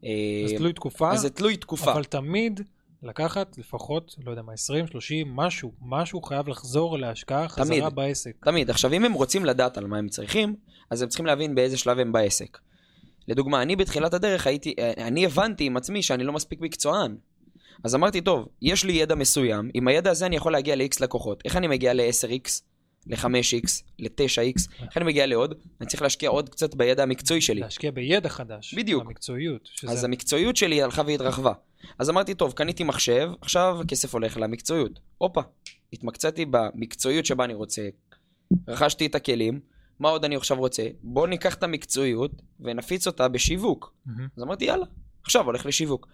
אה, תלוי תקופה, אז זה תלוי תקופה. אבל תמיד לקחת לפחות, לא יודע מה, 20, 30, משהו, משהו חייב לחזור להשקעה חזרה תמיד. בעסק. תמיד. עכשיו, אם הם רוצים לדעת על מה הם צריכים, אז הם צריכים להבין באיזה שלב הם בעסק. לדוגמה, אני בתחילת הדרך הייתי, אה, אני הבנתי עם עצמי שאני לא מספיק מקצוען. אז אמרתי, טוב, יש לי ידע מסוים, עם הידע הזה אני יכול להגיע ל-X לקוחות. איך אני מגיע ל-10X, ל-5X, ל-9X, איך אני מגיע לעוד? אני צריך להשקיע עוד קצת בידע המקצועי שלי. להשקיע בידע חדש. בדיוק. במקצועיות. שזה... אז המקצועיות שלי הלכה והתרחבה. אז אמרתי, טוב, קניתי מחשב, עכשיו הכסף הולך למקצועיות. הופה, התמקצעתי במקצועיות שבה אני רוצה, רכשתי את הכלים, מה עוד אני עכשיו רוצה? בואו ניקח את המקצועיות ונפיץ אותה בשיווק. אז אמרתי, יאללה, עכשיו הולך לשיווק.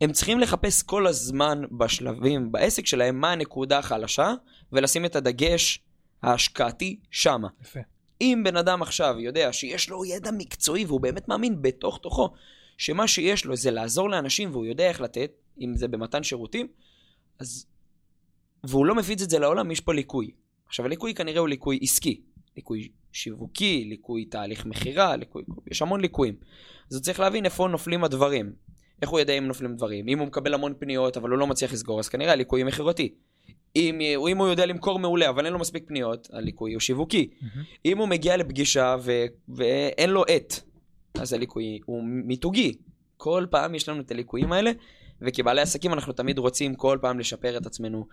הם צריכים לחפש כל הזמן בשלבים, בעסק שלהם, מה הנקודה החלשה, ולשים את הדגש ההשקעתי שמה. יפה. אם בן אדם עכשיו יודע שיש לו ידע מקצועי והוא באמת מאמין בתוך תוכו שמה שיש לו זה לעזור לאנשים והוא יודע איך לתת, אם זה במתן שירותים, אז והוא לא מפיץ את זה לעולם, יש פה ליקוי. עכשיו, הליקוי כנראה הוא ליקוי עסקי, ליקוי שיווקי, ליקוי תהליך מכירה, ליקוי... יש המון ליקויים. אז הוא צריך להבין איפה נופלים הדברים. איך הוא יודע אם נופלים דברים? אם הוא מקבל המון פניות, אבל הוא לא מצליח לסגור, אז כנראה הליקוי מכירתי. אם, אם הוא יודע למכור מעולה, אבל אין לו מספיק פניות, הליקוי הוא שיווקי. מהמם. אם הוא מגיע לפגישה ו... ואין לו עט, אז הליקוי הוא מיתוגי. כל פעם יש לנו את הליקויים האלה, וכבעלי עסקים אנחנו תמיד רוצים כל פעם לשפר את עצמנו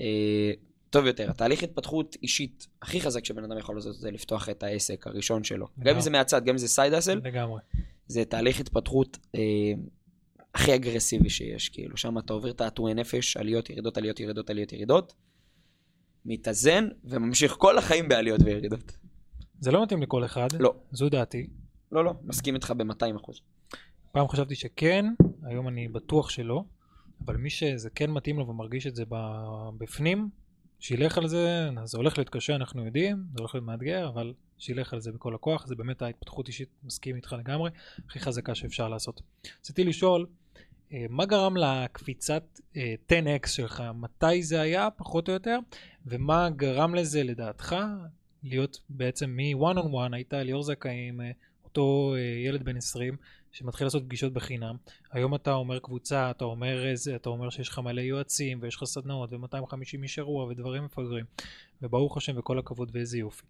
אה, טוב יותר. התהליך התפתחות אישית הכי חזק שבן אדם יכול לעשות זה לפתוח את העסק הראשון שלו. גם אם. זה מהצד, גם אם זה סייד אסל, לגמרי. זה תהליך התפתחות אה, הכי אגרסיבי שיש. כאילו, שם אתה עובר תעתועי נפש, עליות, ירידות, עליות, ירידות, עליות, ירידות, מתאזן וממשיך כל החיים בעליות וירידות. זה לא מתאים לכל אחד, לא. זו דעתי. לא, לא, מסכים איתך ב-200 אחוז. פעם חשבתי שכן, היום אני בטוח שלא, אבל מי שזה כן מתאים לו ומרגיש את זה בפנים, שילך על זה, זה הולך להיות קשה, אנחנו יודעים, זה הולך להיות מאתגר, אבל שילך על זה בכל הכוח, זה באמת ההתפתחות אישית, מסכים איתך לגמרי, הכי חזקה שאפשר לעשות. רציתי לשאול, מה גרם לקפיצת אה, 10x שלך? מתי זה היה, פחות או יותר, ומה גרם לזה לדעתך להיות בעצם מ-one on one, היית ליאור זכאים, אה, אותו אה, ילד בן 20, שמתחיל לעשות פגישות בחינם. היום אתה אומר קבוצה, אתה אומר איזה, אתה אומר שיש לך מלא יועצים, ויש לך סדנאות, ו-250 איש אירוע, ודברים מפגרים. וברוך השם, וכל הכבוד, ואיזה יופי.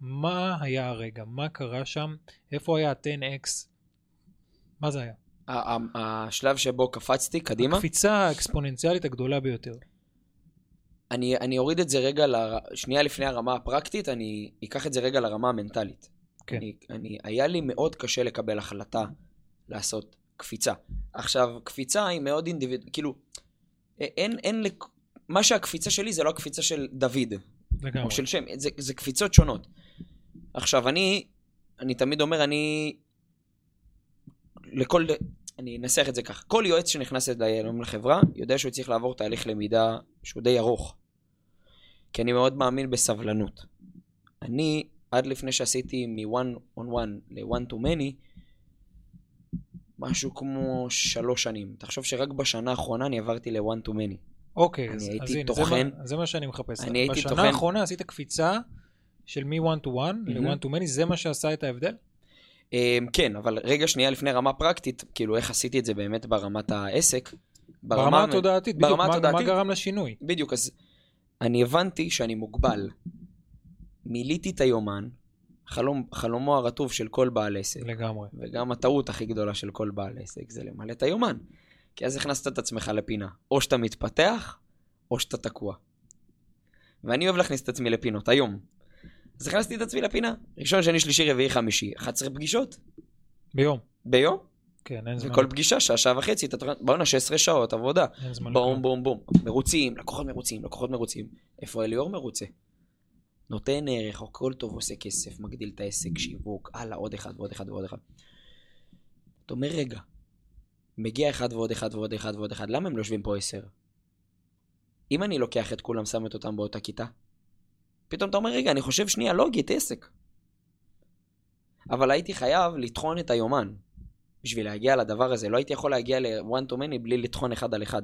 מה היה הרגע? מה קרה שם? איפה היה ה-10x? מה זה היה? השלב שבו קפצתי קדימה, הקפיצה האקספוננציאלית הגדולה ביותר. אני, אני אוריד את זה רגע, ל... שנייה לפני הרמה הפרקטית, אני אקח את זה רגע לרמה המנטלית. כן. אני, אני, היה לי מאוד קשה לקבל החלטה לעשות קפיצה. עכשיו, קפיצה היא מאוד אינדיביד... כאילו, אין, אין, לק... מה שהקפיצה שלי זה לא הקפיצה של דוד, לגמרי. או של שם, זה, זה קפיצות שונות. עכשיו, אני, אני תמיד אומר, אני... לכל... אני אנסח את זה ככה. כל יועץ שנכנס היום לחברה, יודע שהוא צריך לעבור תהליך למידה שהוא די ארוך. כי אני מאוד מאמין בסבלנות. אני, עד לפני שעשיתי מ-one on one ל-one to many, משהו כמו שלוש שנים. תחשוב שרק בשנה האחרונה אני עברתי ל-one to many. אוקיי, אני אז, אז הנה, טוחן. זה, מה, זה מה שאני מחפש. אני הייתי בשנה טוחן. האחרונה עשית קפיצה של מ-one to one ל-one to many, זה מה שעשה את ההבדל? אמ, כן, אבל רגע שנייה לפני רמה פרקטית, כאילו איך עשיתי את זה באמת ברמת העסק. ברמה התודעתית, בדיוק, ברמה מה, מה התודעתית. גרם לשינוי? בדיוק, אז אני הבנתי שאני מוגבל. מילאתי את היומן, חלום, חלומו הרטוב של כל בעל עסק, לגמרי. וגם הטעות הכי גדולה של כל בעל עסק זה למלא את היומן. כי אז הכנסת את עצמך לפינה. או שאתה מתפתח, או שאתה תקוע. ואני אוהב להכניס את עצמי לפינות, היום. אז הכנסתי את עצמי לפינה. ראשון, שני, שלישי, רביעי, חמישי. 11 פגישות ביום. ביום, כן, אין זמן. וכל פגישה, שעה, שעה וחצי, אתה תוכן- בואנה, 16 שעות עבודה. אין זמן בום. בום, בום. מרוצים, לקוחות מרוצים, לקוחות מרוצים. איפה אליאור מרוצה? נותן ערך, הכל טוב, עושה כסף, מגדיל את העסק, שיווק, הלאה, עוד אחד ועוד אחד ועוד אחד. אתה אומר, רגע, מגיע אחד ועוד אחד ועוד אחד ועוד אחד, למה הם לא יושבים פה עשר? אם אני לוקח את כולם, שם את אותם באותה כיתה, פתאום אתה אומר, רגע, אני חושב שנייה, לוגית, עסק. אבל הייתי חייב לטחון את היומן בשביל להגיע לדבר הזה. לא הייתי יכול להגיע ל-one to many בלי לטחון אחד על אחד.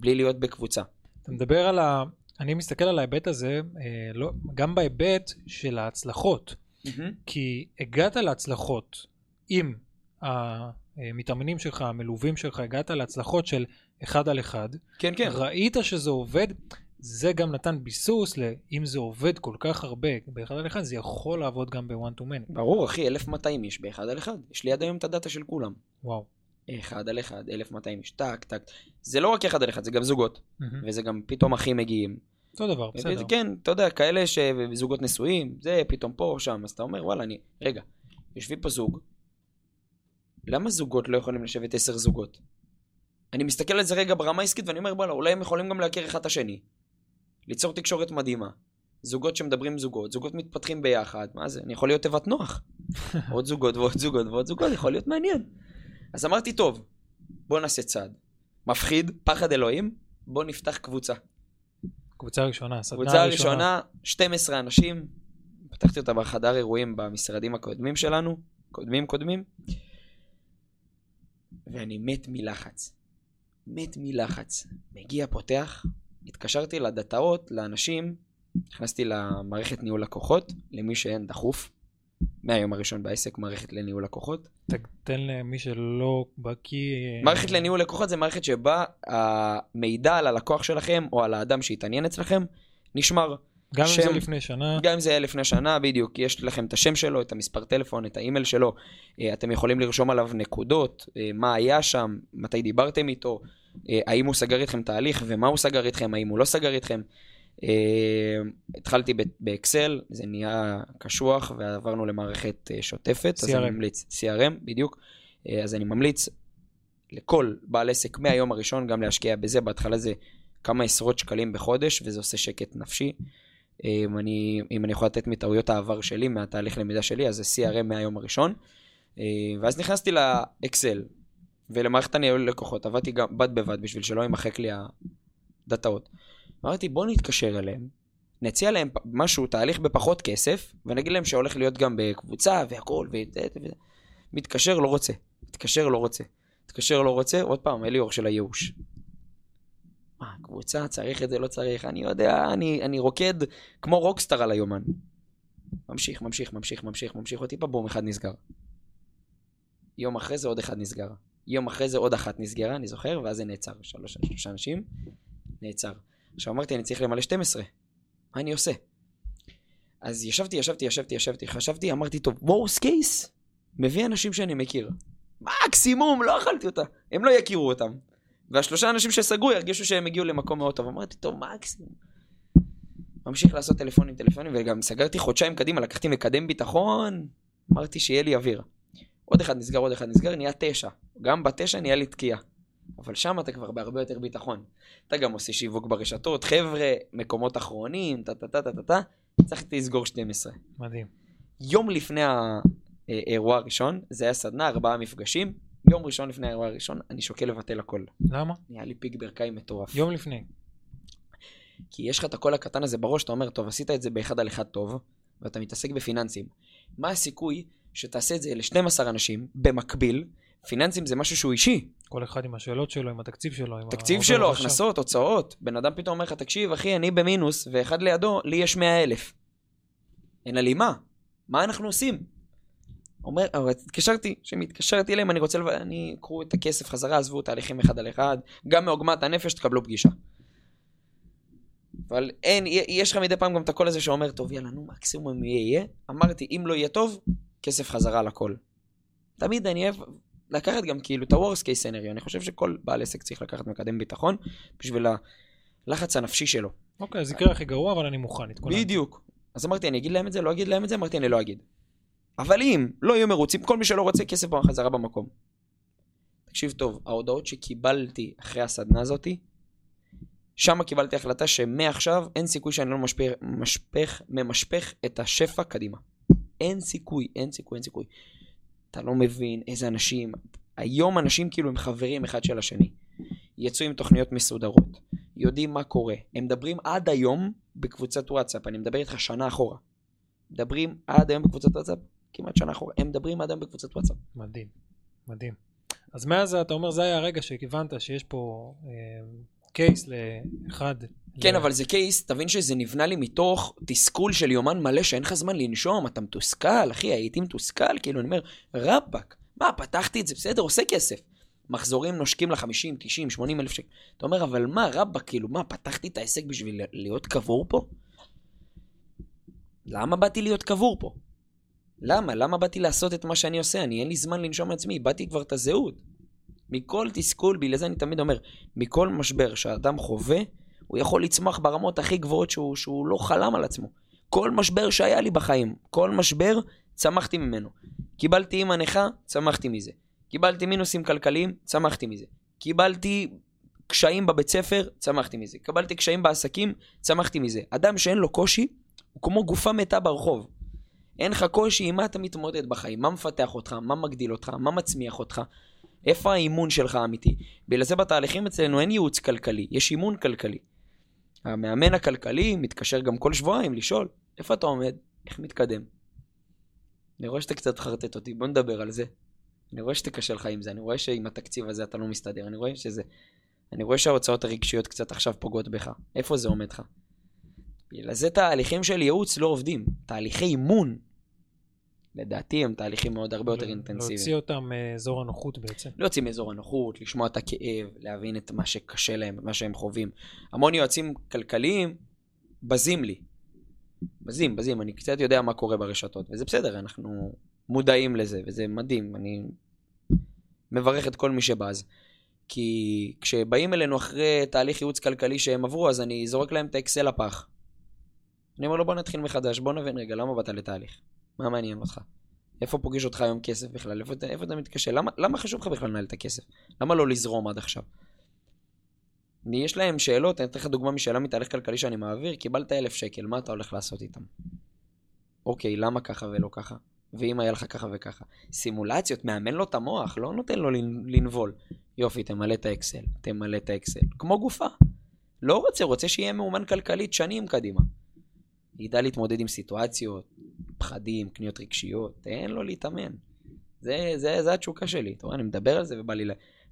בלי להיות בקבוצה. אתה מדבר על ה... אני מסתכל על ההיבט הזה, אה, לא, גם בהיבט של ההצלחות. כי הגעת להצלחות עם המתאמנים שלך, המלווים שלך, הגעת להצלחות של אחד על אחד. כן, כן. ראית שזה עובד, זה גם נתן ביסוס לאם זה עובד כל כך הרבה באחד על אחד, זה יכול לעבוד גם ב-one to many. ברור, אחי, 1200 איש באחד על אחד. יש לי עד היום את הדאטה של כולם. וואו. אחד על אחד, 1200 איש, טק, טק. זה לא רק אחד על אחד, זה גם זוגות. מהמם. וזה גם פתאום אחים מגיעים. אותו דבר, בסדר. כן, אתה יודע, כאלה שזוגות נשואים, זה פתאום פה שם. אז אתה אומר, וואלה, אני... רגע, יושבים פה זוג. למה זוגות לא יכולים לשבת עשר זוגות? אני מסתכל על זה רגע ברמה העסקית ואני אומר, וואלה, אולי הם יכולים גם להכיר אחד את השני. ליצור תקשורת מדהימה. זוגות שמדברים עם זוגות, זוגות מתפתחים ביחד, מה זה? אני יכול להיות תיבת נוח. [laughs] עוד זוגות ועוד זוגות ועוד זוגות, יכול להיות מעניין. אז אמרתי, טוב, בוא נעשה צעד. מפחיד, פחד אלוהים, בוא נפתח קבוצה. קבוצה ראשונה, סדנה קבוצה ראשונה. ראשונה, 12 אנשים, פתחתי אותה בחדר אירועים במשרדים הקודמים שלנו, קודמים קודמים, ואני מת מלחץ. מת מלחץ. מגיע, פותח, התקשרתי לדאטאות, לאנשים, נכנסתי למערכת ניהול לקוחות, למי שאין דחוף, מהיום הראשון בעסק, מערכת לניהול לקוחות. תן למי שלא בקיא... אה, מערכת לניהול לקוחות זה מערכת שבה המידע על הלקוח שלכם, או על האדם שהתעניין אצלכם, נשמר. גם אם זה שם- לפני שנה, גם אם זה היה לפני שנה, בדיוק, יש לכם את השם שלו, את המספר טלפון, את האימייל שלו, אה, אתם יכולים לרשום עליו נקודות, אה, מה היה שם, מתי דיברתם איתו, האם הוא סגר איתכם תהליך ומה הוא סגר איתכם, האם הוא לא סגר איתכם. אה, התחלתי באקסל, זה נהיה קשוח ועברנו למערכת אה, שוטפת, אז CRM. אני ממליץ, CRM, בדיוק, אה, אז אני ממליץ לכל בעל עסק מהיום הראשון גם להשקיע בזה, בהתחלה זה כמה עשרות שקלים בחודש וזה עושה שקט נפשי. אם אני, אם אני יכול לתת מטעויות העבר שלי, מהתהליך למידה שלי, אז זה CRM מהיום הראשון. אה, ואז נכנסתי לאקסל ולמערכת הניהול לקוחות, עבדתי גם בד בבד בשביל שלא יימחק לי הדאטאות. אמרתי, בוא נתקשר אליהם, נציע להם משהו, תהליך בפחות כסף, ונגיד להם שהולך להיות גם בקבוצה והכל, וזה. מתקשר, לא רוצה. מתקשר, לא רוצה. מתקשר, לא רוצה, עוד פעם, אליאור של הייאוש. מה, קבוצה, צריך את זה, לא צריך, אני יודע, אני, אני רוקד כמו רוקסטאר על היומן. ממשיך, ממשיך, ממשיך, ממשיך, ממשיך, עוד טיפה בום, אחד נסגר. יום אחרי זה עוד אחד נסגר. יום אחרי זה עוד אחת נסגרה, אני זוכר, ואז זה נעצר. שלוש, שלושה אנשים, נעצר. עכשיו אמרתי, אני צריך למלא 12. מה אני עושה? אז ישבתי, ישבתי, ישבתי, ישבתי, חשבתי, אמרתי, טוב, וורס קייס, מביא אנשים שאני מכיר. מקסימום, לא אכלתי אותה. הם לא יכירו אותם. והשלושה אנשים שסגרו ירגישו שהם הגיעו למקום מאוד טוב. אמרתי, טוב, מקסימום. ממשיך לעשות טלפונים, טלפונים, וגם סגרתי חודשיים קדימה, לקחתי מקדם ביטחון, אמרתי שיהיה לי אוויר. עוד אחד נסגר, עוד אחד נסגר, נהיה תשע. גם בתשע נהיה לי תקיעה. אבל שם אתה כבר בהרבה יותר ביטחון. אתה גם עושה שיווק ברשתות, חבר'ה, מקומות אחרונים, טה טה טה טה טה טה, צריך לסגור 12. מדהים. יום לפני האירוע הראשון, זה היה סדנה, ארבעה מפגשים, יום ראשון לפני האירוע הראשון, אני שוקל לבטל הכל. למה? נהיה לי פיק ברכיים מטורף. יום לפני. כי יש לך את הקול הקטן הזה בראש, אתה אומר, טוב, עשית את זה באחד על אחד טוב, ואתה מתעסק בפיננסים. מה הסיכוי שתעשה את זה ל-12 אנשים, במקביל, פיננסים זה משהו שהוא אישי. כל אחד עם השאלות שלו, עם התקציב שלו. עם תקציב שלו. הכנסות, הוצאות. בן אדם פתאום אומר לך, תקשיב, אחי, אני במינוס, ואחד לידו, לי יש 100 אלף. אין הלימה. מה אנחנו עושים? אומר, התקשרתי, כשמתקשרתי אליהם, אני רוצה, לב... אני, קחו את הכסף חזרה, עזבו תהליכים אחד על אחד, גם מעוגמת הנפש תקבלו פגישה. אבל אין, יש לך מדי פעם גם את הקול הזה שאומר, טוב, יאללה, נו, מקסימום יהיה, יהיה. אמרתי, אם לא יהיה טוב, כסף חזרה על הכל. תמיד אני אוהב לקחת גם כאילו את ה-Worst case scenario. אני חושב שכל בעל עסק צריך לקחת מקדם ביטחון בשביל הלחץ הנפשי שלו. אוקיי, אז יקרה הכי גרוע, אבל אני מוכן, התכוננתי. בדיוק. אז אמרתי, אני אגיד להם את זה, לא אגיד להם את זה, אמרתי, אני לא אגיד. אבל אם לא יהיו מרוצים, כל מי שלא רוצה, כסף בחזרה במקום. תקשיב טוב, ההודעות שקיבלתי אחרי הסדנה הזאתי, שם קיבלתי החלטה שמעכשיו אין סיכוי שאני לא משפך, משפך, ממשפך את השפע קדימה. אין סיכוי, אין סיכוי, אין סיכוי. אתה לא מבין איזה אנשים, היום אנשים כאילו הם חברים אחד של השני. יצאו עם תוכניות מסודרות, יודעים מה קורה. הם מדברים עד היום בקבוצת וואטסאפ, אני מדבר איתך שנה אחורה. מדברים עד היום בקבוצת וואטסאפ, כמעט שנה אחורה. הם מדברים עד היום בקבוצת וואטסאפ. מדהים, מדהים. אז מאז אתה אומר, זה היה הרגע שהבנת שיש פה אה, קייס לאחד. כן, אבל זה קייס, תבין שזה נבנה לי מתוך תסכול של יומן מלא שאין לך זמן לנשום, אתה מתוסכל, אחי, הייתי מתוסכל, כאילו, אני אומר, רבאק, מה, פתחתי את זה, בסדר, עושה כסף. מחזורים נושקים ל-50, 90, 80 אלף שקל. אתה אומר, אבל מה, רבאק, כאילו, מה, פתחתי את העסק בשביל להיות קבור פה? למה באתי להיות קבור פה? למה? למה באתי לעשות את מה שאני עושה? אני, אין לי זמן לנשום מעצמי, איבדתי כבר את הזהות. מכל תסכול, בגלל זה אני תמיד אומר, מכל משבר שאדם חווה, הוא יכול לצמוח ברמות הכי גבוהות שהוא, שהוא לא חלם על עצמו. כל משבר שהיה לי בחיים, כל משבר, צמחתי ממנו. קיבלתי אימא נכה, צמחתי מזה. קיבלתי מינוסים כלכליים, צמחתי מזה. קיבלתי קשיים בבית ספר, צמחתי מזה. קיבלתי קשיים בעסקים, צמחתי מזה. אדם שאין לו קושי, הוא כמו גופה מתה ברחוב. אין לך קושי, עם מה אתה מתמודד בחיים? מה מפתח אותך? מה מגדיל אותך? מה מצמיח אותך? איפה האימון שלך האמיתי? בגלל זה בתהליכים אצלנו אין ייעוץ כלכלי, יש אימון כלכלי. המאמן הכלכלי מתקשר גם כל שבועיים לשאול, איפה אתה עומד? איך מתקדם? אני רואה שאתה קצת חרטט אותי, בוא נדבר על זה. אני רואה שאתה קשה לך עם זה, אני רואה שעם התקציב הזה אתה לא מסתדר, אני רואה שזה... אני רואה שההוצאות הרגשיות קצת עכשיו פוגעות בך. איפה זה עומד לך? בגלל זה תהליכים של ייעוץ לא עובדים. תהליכי אימון, לדעתי, הם תהליכים מאוד הרבה יותר אינטנסיביים. להוציא אותם מאזור הנוחות בעצם. להוציא מאזור הנוחות, לשמוע את הכאב, להבין את מה שקשה להם, מה שהם חווים. המון יועצים כלכליים בזים לי. בזים, בזים, אני קצת יודע מה קורה ברשתות, וזה בסדר, אנחנו מודעים לזה, וזה מדהים, אני מברך את כל מי שבז. כי כשבאים אלינו אחרי תהליך ייעוץ כלכלי שהם עברו, אז אני זורק להם את האקסל לפח. אני אומר לו, בוא נתחיל מחדש, בוא נבין רגע, למה באת לתהליך? מה מעניין אותך? איפה פוגש אותך היום כסף בכלל? איפה, איפה אתה מתקשר? למה, למה חשוב לך בכלל לנהל את הכסף? למה לא לזרום עד עכשיו? יש להם שאלות, אני אתן לך דוגמה משאלה מתהליך כלכלי שאני מעביר, קיבלת אלף שקל, מה אתה הולך לעשות איתם? אוקיי, למה ככה ולא ככה? ואם היה לך ככה וככה. סימולציות, מאמן לו את המוח, לא נותן לו לנבול. יופי, תמלא את האקסל, תמלא את האקסל. כמו גופה. לא רוצה, רוצה שיהיה מאומן כלכלית שנים קדימה. ידע להתמודד עם סיטואציות, פחדים, קניות רגשיות, תן לו להתאמן. זה, זה, זה התשוקה שלי. אתה רואה, אני מדבר על זה ובא לי,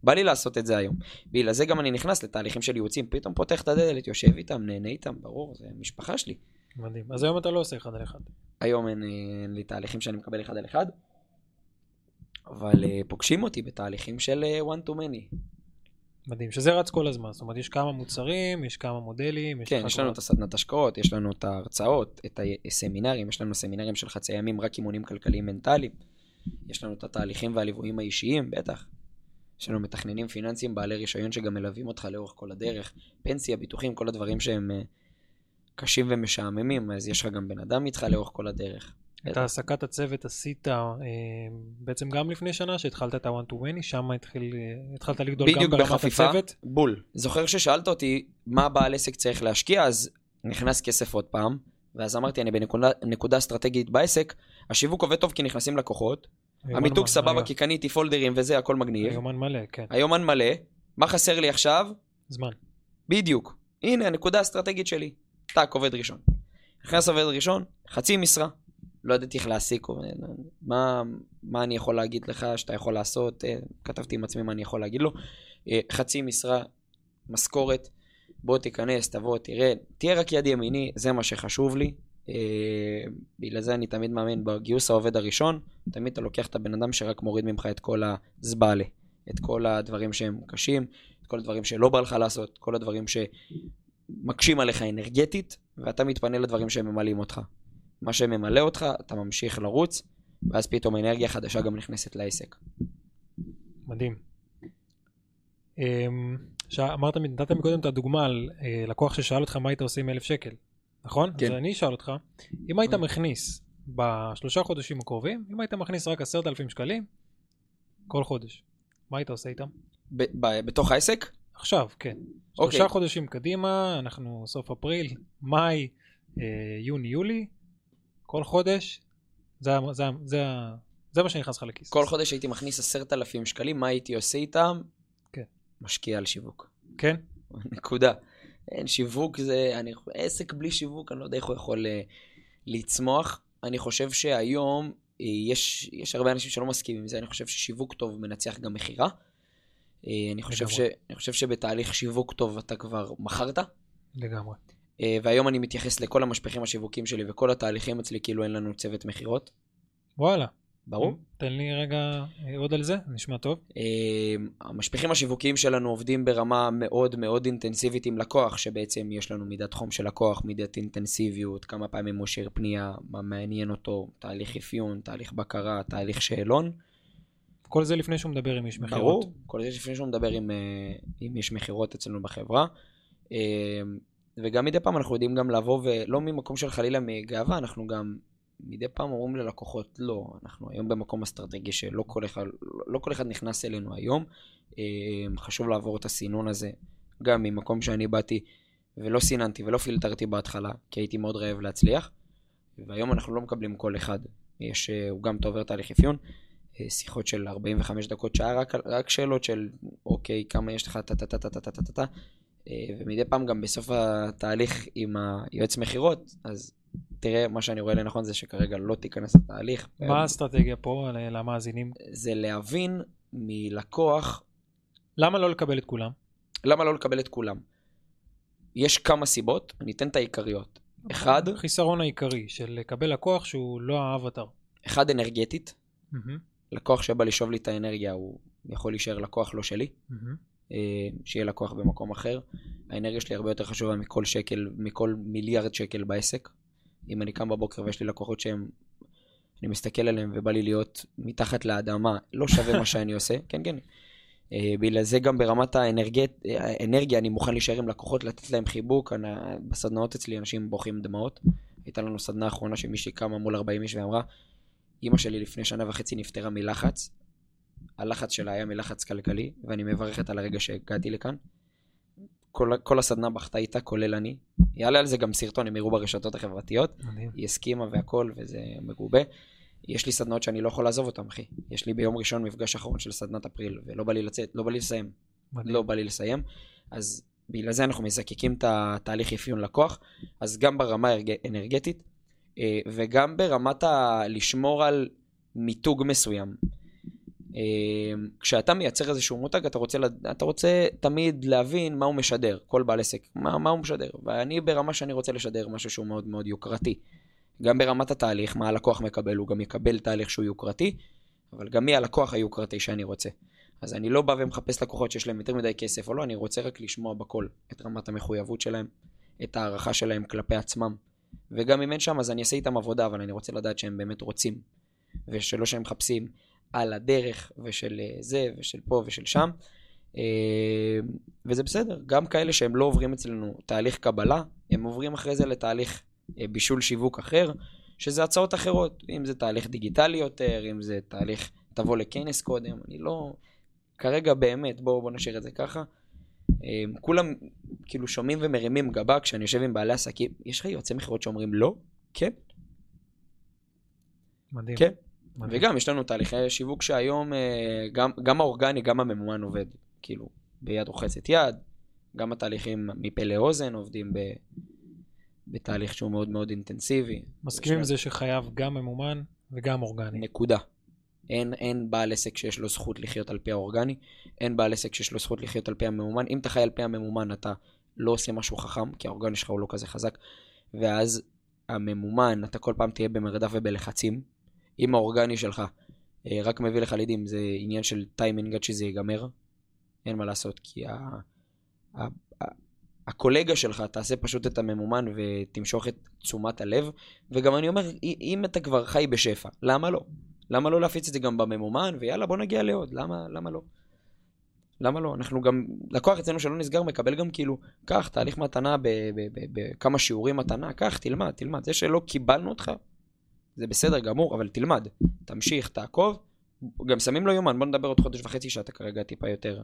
בא לי לעשות את זה היום. בגלל זה גם אני נכנס לתהליכים של ייעוצים, פתאום פותח את הדלת, יושב איתם, נהנה איתם, ברור, זה משפחה שלי. מדהים. אז היום אתה לא עושה אחד על אחד. היום אין, אין לי תהליכים שאני מקבל אחד על אחד, אבל uh, פוגשים אותי בתהליכים של uh, one to many. מדהים, שזה רץ כל הזמן, זאת אומרת, יש כמה מוצרים, יש כמה מודלים. יש כן, יש לנו את הסדנת השקעות, יש לנו את ההרצאות, את הסמינרים, יש לנו סמינרים של חצי ימים, רק אימונים כלכליים מנטליים. יש לנו את התהליכים והליוויים האישיים, בטח. יש לנו מתכננים פיננסיים בעלי רישיון שגם מלווים אותך לאורך כל הדרך. פנסיה, ביטוחים, כל הדברים שהם uh, קשים ומשעממים, אז יש לך גם בן אדם איתך לאורך כל הדרך. את העסקת הצוות עשית אה, בעצם גם לפני שנה, שהתחלת את ה-one to many, שם התחיל, התחלת לגדול גם ברמת בחפיפה, הצוות? בול. זוכר ששאלת אותי מה בעל עסק צריך להשקיע, אז נכנס כסף עוד פעם, ואז אמרתי, אני בנקודה אסטרטגית בעסק, השיווק עובד טוב כי נכנסים לקוחות, המיתוג סבבה כי קניתי פולדרים וזה, הכל מגניב. היומן מלא, כן. היומן מלא. מה חסר לי עכשיו? זמן. בדיוק. הנה הנקודה האסטרטגית שלי. טאק, עובד ראשון. נכנס עובד ראשון, חצי משרה. לא ידעתי איך להעסיק, מה, מה אני יכול להגיד לך שאתה יכול לעשות, אה, כתבתי עם עצמי מה אני יכול להגיד לו, אה, חצי משרה, משכורת, בוא תיכנס, תבוא, תראה, תהיה רק יד ימיני, זה מה שחשוב לי. אה, בגלל זה אני תמיד מאמין בגיוס העובד הראשון, תמיד אתה לוקח את הבן אדם שרק מוריד ממך את כל הזבאלה, את כל הדברים שהם קשים, את כל הדברים שלא בא לך לעשות, כל הדברים שמקשים עליך אנרגטית, ואתה מתפנה לדברים שהם ממלאים אותך. מה שממלא אותך, אתה ממשיך לרוץ, ואז פתאום אנרגיה חדשה גם נכנסת לעסק. מדהים. אמ, אמרת, נתת מקודם את הדוגמה על אה, לקוח ששאל אותך מה היית עושה עם אלף שקל, נכון? כן. אז אני אשאל אותך, אם היית מכניס בשלושה חודשים הקרובים, אם היית מכניס רק עשרת אלפים שקלים כל חודש, מה היית עושה איתם? בתוך העסק? עכשיו, כן. אוקיי. שלושה חודשים קדימה, אנחנו סוף אפריל, מאי, אה, יוני, יולי, כל חודש, זה, זה, זה, זה מה שנכנס לך לכיס. כל חודש הייתי מכניס עשרת אלפים שקלים, מה הייתי עושה איתם? כן. משקיע על שיווק. כן? [laughs] נקודה. אין שיווק זה, אני, עסק בלי שיווק, אני לא יודע איך הוא יכול uh, לצמוח. אני חושב שהיום uh, יש, יש הרבה אנשים שלא מסכימים עם זה, אני חושב ששיווק טוב מנצח גם מכירה. Uh, אני, אני חושב שבתהליך שיווק טוב אתה כבר מכרת. לגמרי. אה, והיום אני מתייחס לכל המשפחים השיווקים שלי וכל התהליכים אצלי כאילו אין לנו צוות מכירות. וואלה. ברור. תן לי רגע אה, עוד על זה, נשמע טוב. אה, המשפחים השיווקיים שלנו עובדים ברמה מאוד מאוד אינטנסיבית עם לקוח, שבעצם יש לנו מידת חום של לקוח, מידת אינטנסיביות, כמה פעמים הוא שיר פנייה, מה מעניין אותו, תהליך אפיון, תהליך בקרה, תהליך שאלון. כל זה לפני שהוא מדבר עם איש מכירות. ברור, כל זה לפני שהוא מדבר עם, עם איש מכירות אצלנו בחברה. וגם מדי פעם אנחנו יודעים גם לבוא, ולא ממקום של חלילה מגאווה, אנחנו גם מדי פעם אומרים ללקוחות, לא, אנחנו היום במקום אסטרטגי שלא כל אחד, לא כל אחד נכנס אלינו היום. אה, חשוב לעבור את הסינון הזה, גם ממקום שאני באתי ולא סיננתי ולא פילטרתי בהתחלה, כי הייתי מאוד רעב להצליח. והיום אנחנו לא מקבלים כל אחד. יש, אה, הוא גם עובר תהליך אפיון, אה, שיחות של 45 דקות, שעה, רק, רק שאלות של, אוקיי, כמה יש לך, טה-טה-טה-טה-טה-טה-טה, אה, ומדי פעם גם בסוף התהליך עם היועץ מכירות, אז תראה, מה שאני רואה לנכון זה שכרגע לא תיכנס לתהליך. מה האסטרטגיה פה למאזינים? זה להבין מלקוח... למה לא לקבל את כולם? למה לא לקבל את כולם? יש כמה סיבות, אני אתן את העיקריות. אחד, החיסרון העיקרי של לקבל לקוח שהוא לא האבטר. אחד אנרגטית, מהמם, לקוח שבא לשאוב לי את האנרגיה, הוא יכול להישאר לקוח לא שלי, מהמם. אה, שיהיה לקוח במקום אחר. האנרגיה שלי הרבה יותר חשובה מכל שקל, מכל מיליארד שקל בעסק. אם אני קם בבוקר ויש לי לקוחות שהם, אני מסתכל עליהם ובא לי להיות מתחת לאדמה, לא שווה מה שאני עושה, [laughs] כן, כן. אה, בגלל זה גם ברמת האנרגיה אני מוכן להישאר עם לקוחות, לתת להם חיבוק. אני- בסדנאות אצלי אנשים בוכים דמעות. הייתה לנו סדנה אחרונה שמישהי קמה מול 40 איש ואמרה, אימא שלי לפני שנה וחצי נפטרה מלחץ. הלחץ שלה היה מלחץ כלכלי, ואני מברכת על הרגע שהגעתי לכאן. כל, כל הסדנה בכתה איתה, כולל אני. יעלה על זה גם סרטון, הם יראו ברשתות החברתיות. מדהים. היא הסכימה והכל, וזה מגובה. יש לי סדנאות שאני לא יכול לעזוב אותן, אחי. יש לי ביום ראשון מפגש אחרון של סדנת אפריל, ולא בא לי לצאת, לא בא לי לסיים. מדהים. לא בא לי לסיים. אז בגלל זה אנחנו מזקקים את התהליך אפיון לקוח. אז גם ברמה הארג- אנרגטית, אה, וגם ברמת ה... לשמור על מיתוג מסוים. אה, כשאתה מייצר איזשהו מותג, אתה רוצה, אתה רוצה תמיד להבין מה הוא משדר, כל בעל עסק, מה, מה הוא משדר. ואני ברמה שאני רוצה לשדר משהו שהוא מאוד מאוד יוקרתי. גם ברמת התהליך, מה הלקוח מקבל, הוא גם יקבל תהליך שהוא יוקרתי, אבל גם מי הלקוח היוקרתי שאני רוצה. אז אני לא בא ומחפש לקוחות שיש להם יותר מדי כסף או לא, אני רוצה רק לשמוע בכל את רמת המחויבות שלהם, את ההערכה שלהם כלפי עצמם. וגם אם אין שם, אז אני אעשה איתם עבודה, אבל אני רוצה לדעת שהם באמת רוצים. ושלא שהם מחפשים על הדרך, ושל אה, זה, ושל פה, ושל שם. אה, וזה בסדר, גם כאלה שהם לא עוברים אצלנו תהליך קבלה, הם עוברים אחרי זה לתהליך אה, בישול שיווק אחר, שזה הצעות אחרות, אם זה תהליך דיגיטלי יותר, אם זה תהליך תבוא לכנס קודם, אני לא... כרגע באמת, בואו בוא נשאיר את זה ככה. כולם כאילו שומעים ומרימים גבה כשאני יושב עם בעלי עסקים, יש לך יועצי מכירות שאומרים לא? כן, מדהים. כן. וגם יש לנו תהליכי שיווק שהיום אה, גם, גם האורגני, גם הממומן עובד, כאילו, ביד רוחצת יד. גם התהליכים מפה לאוזן עובדים ב, בתהליך שהוא מאוד מאוד אינטנסיבי. מסכים עם זה שחייב גם ממומן וגם אורגני. נקודה. אין, אין בעל עסק שיש לו זכות לחיות על פי האורגני, אין בעל עסק שיש לו זכות לחיות על פי הממומן. אם אתה חי על פי הממומן, אתה לא עושה משהו חכם, כי האורגני שלך הוא לא כזה חזק, ואז הממומן, אתה כל פעם תהיה במרדף ובלחצים. אם האורגני שלך אה, רק מביא לך לידים, זה עניין של טיימינג עד שזה ייגמר. אין מה לעשות, כי ה... ה... ה... הקולגה שלך תעשה פשוט את הממומן ותמשוך את תשומת הלב. וגם אני אומר, אם אתה כבר חי בשפע, למה לא? למה לא להפיץ את זה גם בממומן, ויאללה, בוא נגיע לעוד, למה, למה לא? למה לא? אנחנו גם, לקוח אצלנו שלא נסגר מקבל גם כאילו, קח, תהליך מתנה בכמה שיעורים מתנה, קח, תלמד, תלמד. זה שלא קיבלנו אותך, זה בסדר גמור, אבל תלמד, תמשיך, תעקוב. גם שמים לו יומן, בוא נדבר עוד חודש וחצי שאתה כרגע טיפה יותר.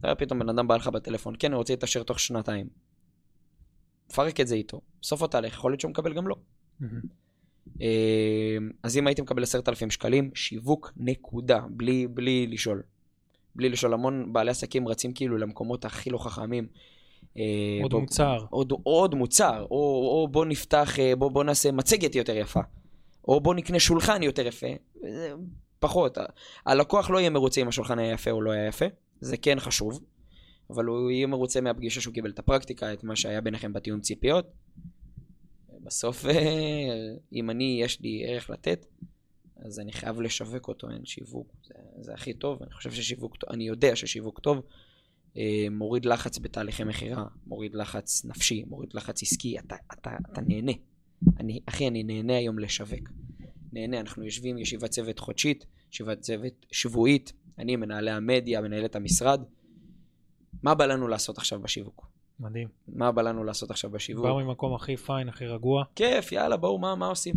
אתה פתאום בן אדם בא לך בטלפון, כן, אני רוצה להתעשר תוך שנתיים. פרק את זה איתו. בסוף התהליך, יכול להיות שהוא מקבל גם לא. אה, אז אם הייתי מקבל 10,000 שקלים, שיווק נקודה, בלי, בלי לשאול. בלי לשאול, המון בעלי עסקים רצים כאילו למקומות הכי לא חכמים. אה, עוד בוא- מוצר. עוד, עוד מוצר, או, או בוא נפתח, אה, בוא, בוא נעשה מצגת יותר יפה, או בוא נקנה שולחן יותר יפה, פחות. הלקוח לא יהיה מרוצה אם השולחן היה יפה או לא היה יפה, זה כן חשוב, אבל הוא יהיה מרוצה מהפגישה שהוא קיבל את הפרקטיקה, את מה שהיה ביניכם בתיאום ציפיות. בסוף, אה, אם אני, יש לי ערך לתת, אז אני חייב לשווק אותו, אין שיווק, זה, זה הכי טוב, אני חושב ששיווק אני יודע ששיווק טוב אה, מוריד לחץ בתהליכי מכירה, מוריד לחץ נפשי, מוריד לחץ עסקי, אתה, אתה, אתה נהנה. אני, אחי, אני נהנה היום לשווק. נהנה, אנחנו יושבים ישיבת צוות חודשית, ישיבת צוות שבועית, אני מנהלי המדיה, מנהלת המשרד. מה בא לנו לעשות עכשיו בשיווק? מדהים. מה בא לנו לעשות עכשיו בשיווק? באו ממקום הכי פיין, הכי רגוע, כיף, יאללה, בואו, מה, מה עושים?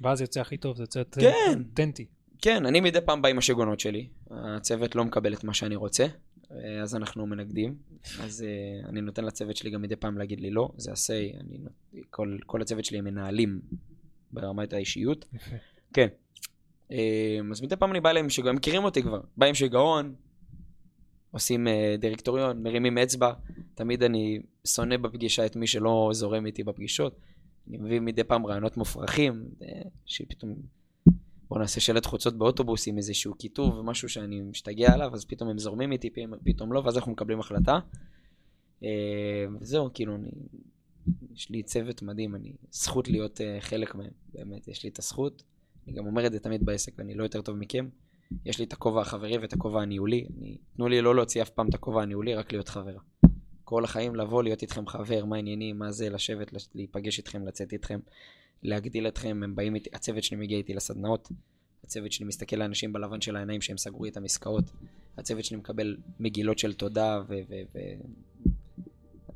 ואז יוצא הכי טוב, זה יוצא כן. אותנטי. כן, אני מדי פעם בא עם השיגעונות שלי. הצוות לא מקבל את מה שאני רוצה, אז אנחנו מנגדים. אז אה, אני נותן לצוות שלי גם מדי פעם להגיד לי לא, זה ה-say, אני... כל, כל הצוות שלי הם מנהלים ברמת האישיות. כן. אה, אז מדי פעם אני בא אליהם הם מכירים אותי כבר. בא עם שיגעון, עושים אה, דירקטוריון, מרימים אצבע. תמיד אני שונא בפגישה את מי שלא זורם איתי בפגישות. אני מביא מדי פעם רעיונות מופרכים, אה, שפתאום בוא נעשה שלט חוצות באוטובוס עם איזשהו כיתוב ומשהו שאני משתגע עליו, אז פתאום הם זורמים איתי, פתאום לא, ואז אנחנו מקבלים החלטה. אה, וזהו, כאילו, אני, יש לי צוות מדהים, אני, זכות להיות uh, חלק מהם, באמת, יש לי את הזכות. אני גם אומר את זה תמיד בעסק, אני לא יותר טוב מכם. יש לי את הכובע החברי ואת הכובע הניהולי. אני, תנו לי לא להוציא אף פעם את הכובע הניהולי, רק להיות חבר. כל החיים לבוא, להיות איתכם חבר, מה העניינים, מה זה, לשבת, להיפגש איתכם, לצאת איתכם, להגדיל אתכם, הם באים איתי, הצוות שלי מגיע איתי לסדנאות, הצוות שלי מסתכל לאנשים בלבן של העיניים שהם סגרו איתם עסקאות, הצוות שלי מקבל מגילות של תודה ו... ו, ו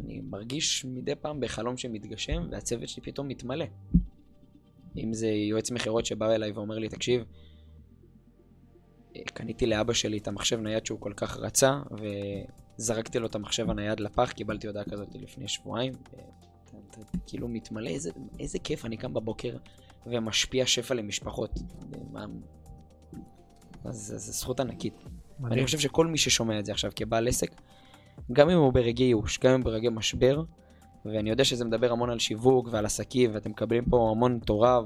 אני מרגיש מדי פעם בחלום שמתגשם, והצוות שלי פתאום מתמלא. אם זה יועץ מכירות שבא אליי ואומר לי, תקשיב, קניתי לאבא שלי את המחשב נייד שהוא כל כך רצה, וזרקתי לו את המחשב הנייד לפח, קיבלתי הודעה כזאת לפני שבועיים. כאילו מתמלא, איזה, איזה כיף, אני קם בבוקר ומשפיע שפע למשפחות. אז זו זכות ענקית. מדהים. אני חושב שכל מי ששומע את זה עכשיו כבעל עסק, גם אם הוא ברגעי ייאוש, גם אם הוא ברגעי משבר, ואני יודע שזה מדבר המון על שיווק ועל עסקים, ואתם מקבלים פה המון תורה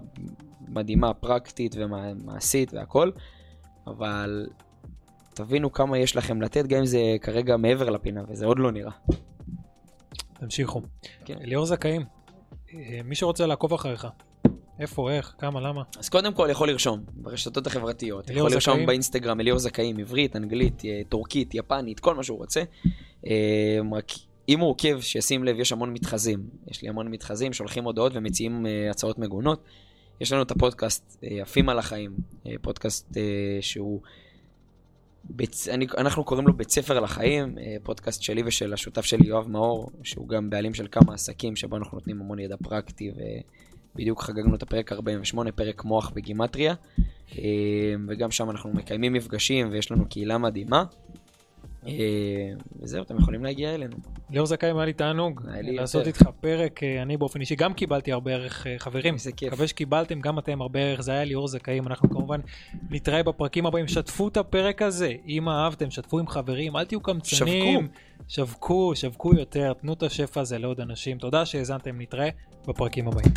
מדהימה, פרקטית ומעשית והכל, אבל תבינו כמה יש לכם לתת, גם אם זה כרגע מעבר לפינה, וזה עוד לא נראה. תמשיכו. כן. אליאור זכאים, אה, מי שרוצה לעקוב אחריך, איפה, איך, כמה, למה? אז קודם כל יכול לרשום ברשתות החברתיות. יכול לרשום זכאים? באינסטגרם אליאור זכאים, עברית, אנגלית, אה, טורקית, יפנית, כל מה שהוא רוצה. אה, רק אם הוא עוקב, שישים לב, יש המון מתחזים. יש לי המון מתחזים, שולחים הודעות ומציעים הצעות מגונות. יש לנו את הפודקאסט עפים על החיים, פודקאסט שהוא... בצ... אני, אנחנו קוראים לו בית ספר לחיים, פודקאסט שלי ושל השותף שלי יואב מאור, שהוא גם בעלים של כמה עסקים, שבו אנחנו נותנים המון ידע פרקטי ו... בדיוק חגגנו את הפרק 48, פרק מוח בגימטריה, אה, וגם שם אנחנו מקיימים מפגשים ויש לנו קהילה מדהימה. אה, וזהו, אתם יכולים להגיע אלינו. ליאור זכאי, היה לי תענוג לעשות איתך פרק, אה, אני באופן אישי גם קיבלתי הרבה ערך, חברים. איזה כיף. מקווה שקיבלתם גם אתם הרבה ערך, זה היה ליאור זכאים, אנחנו כמובן נתראה בפרקים הבאים, שתפו את הפרק הזה, אם אהבתם, שתפו עם חברים, אל תהיו קמצנים. שווקו, שווקו יותר, תנו את השפע הזה לעוד אנשים. תודה שהאזנתם, נתראה בפרקים הבאים.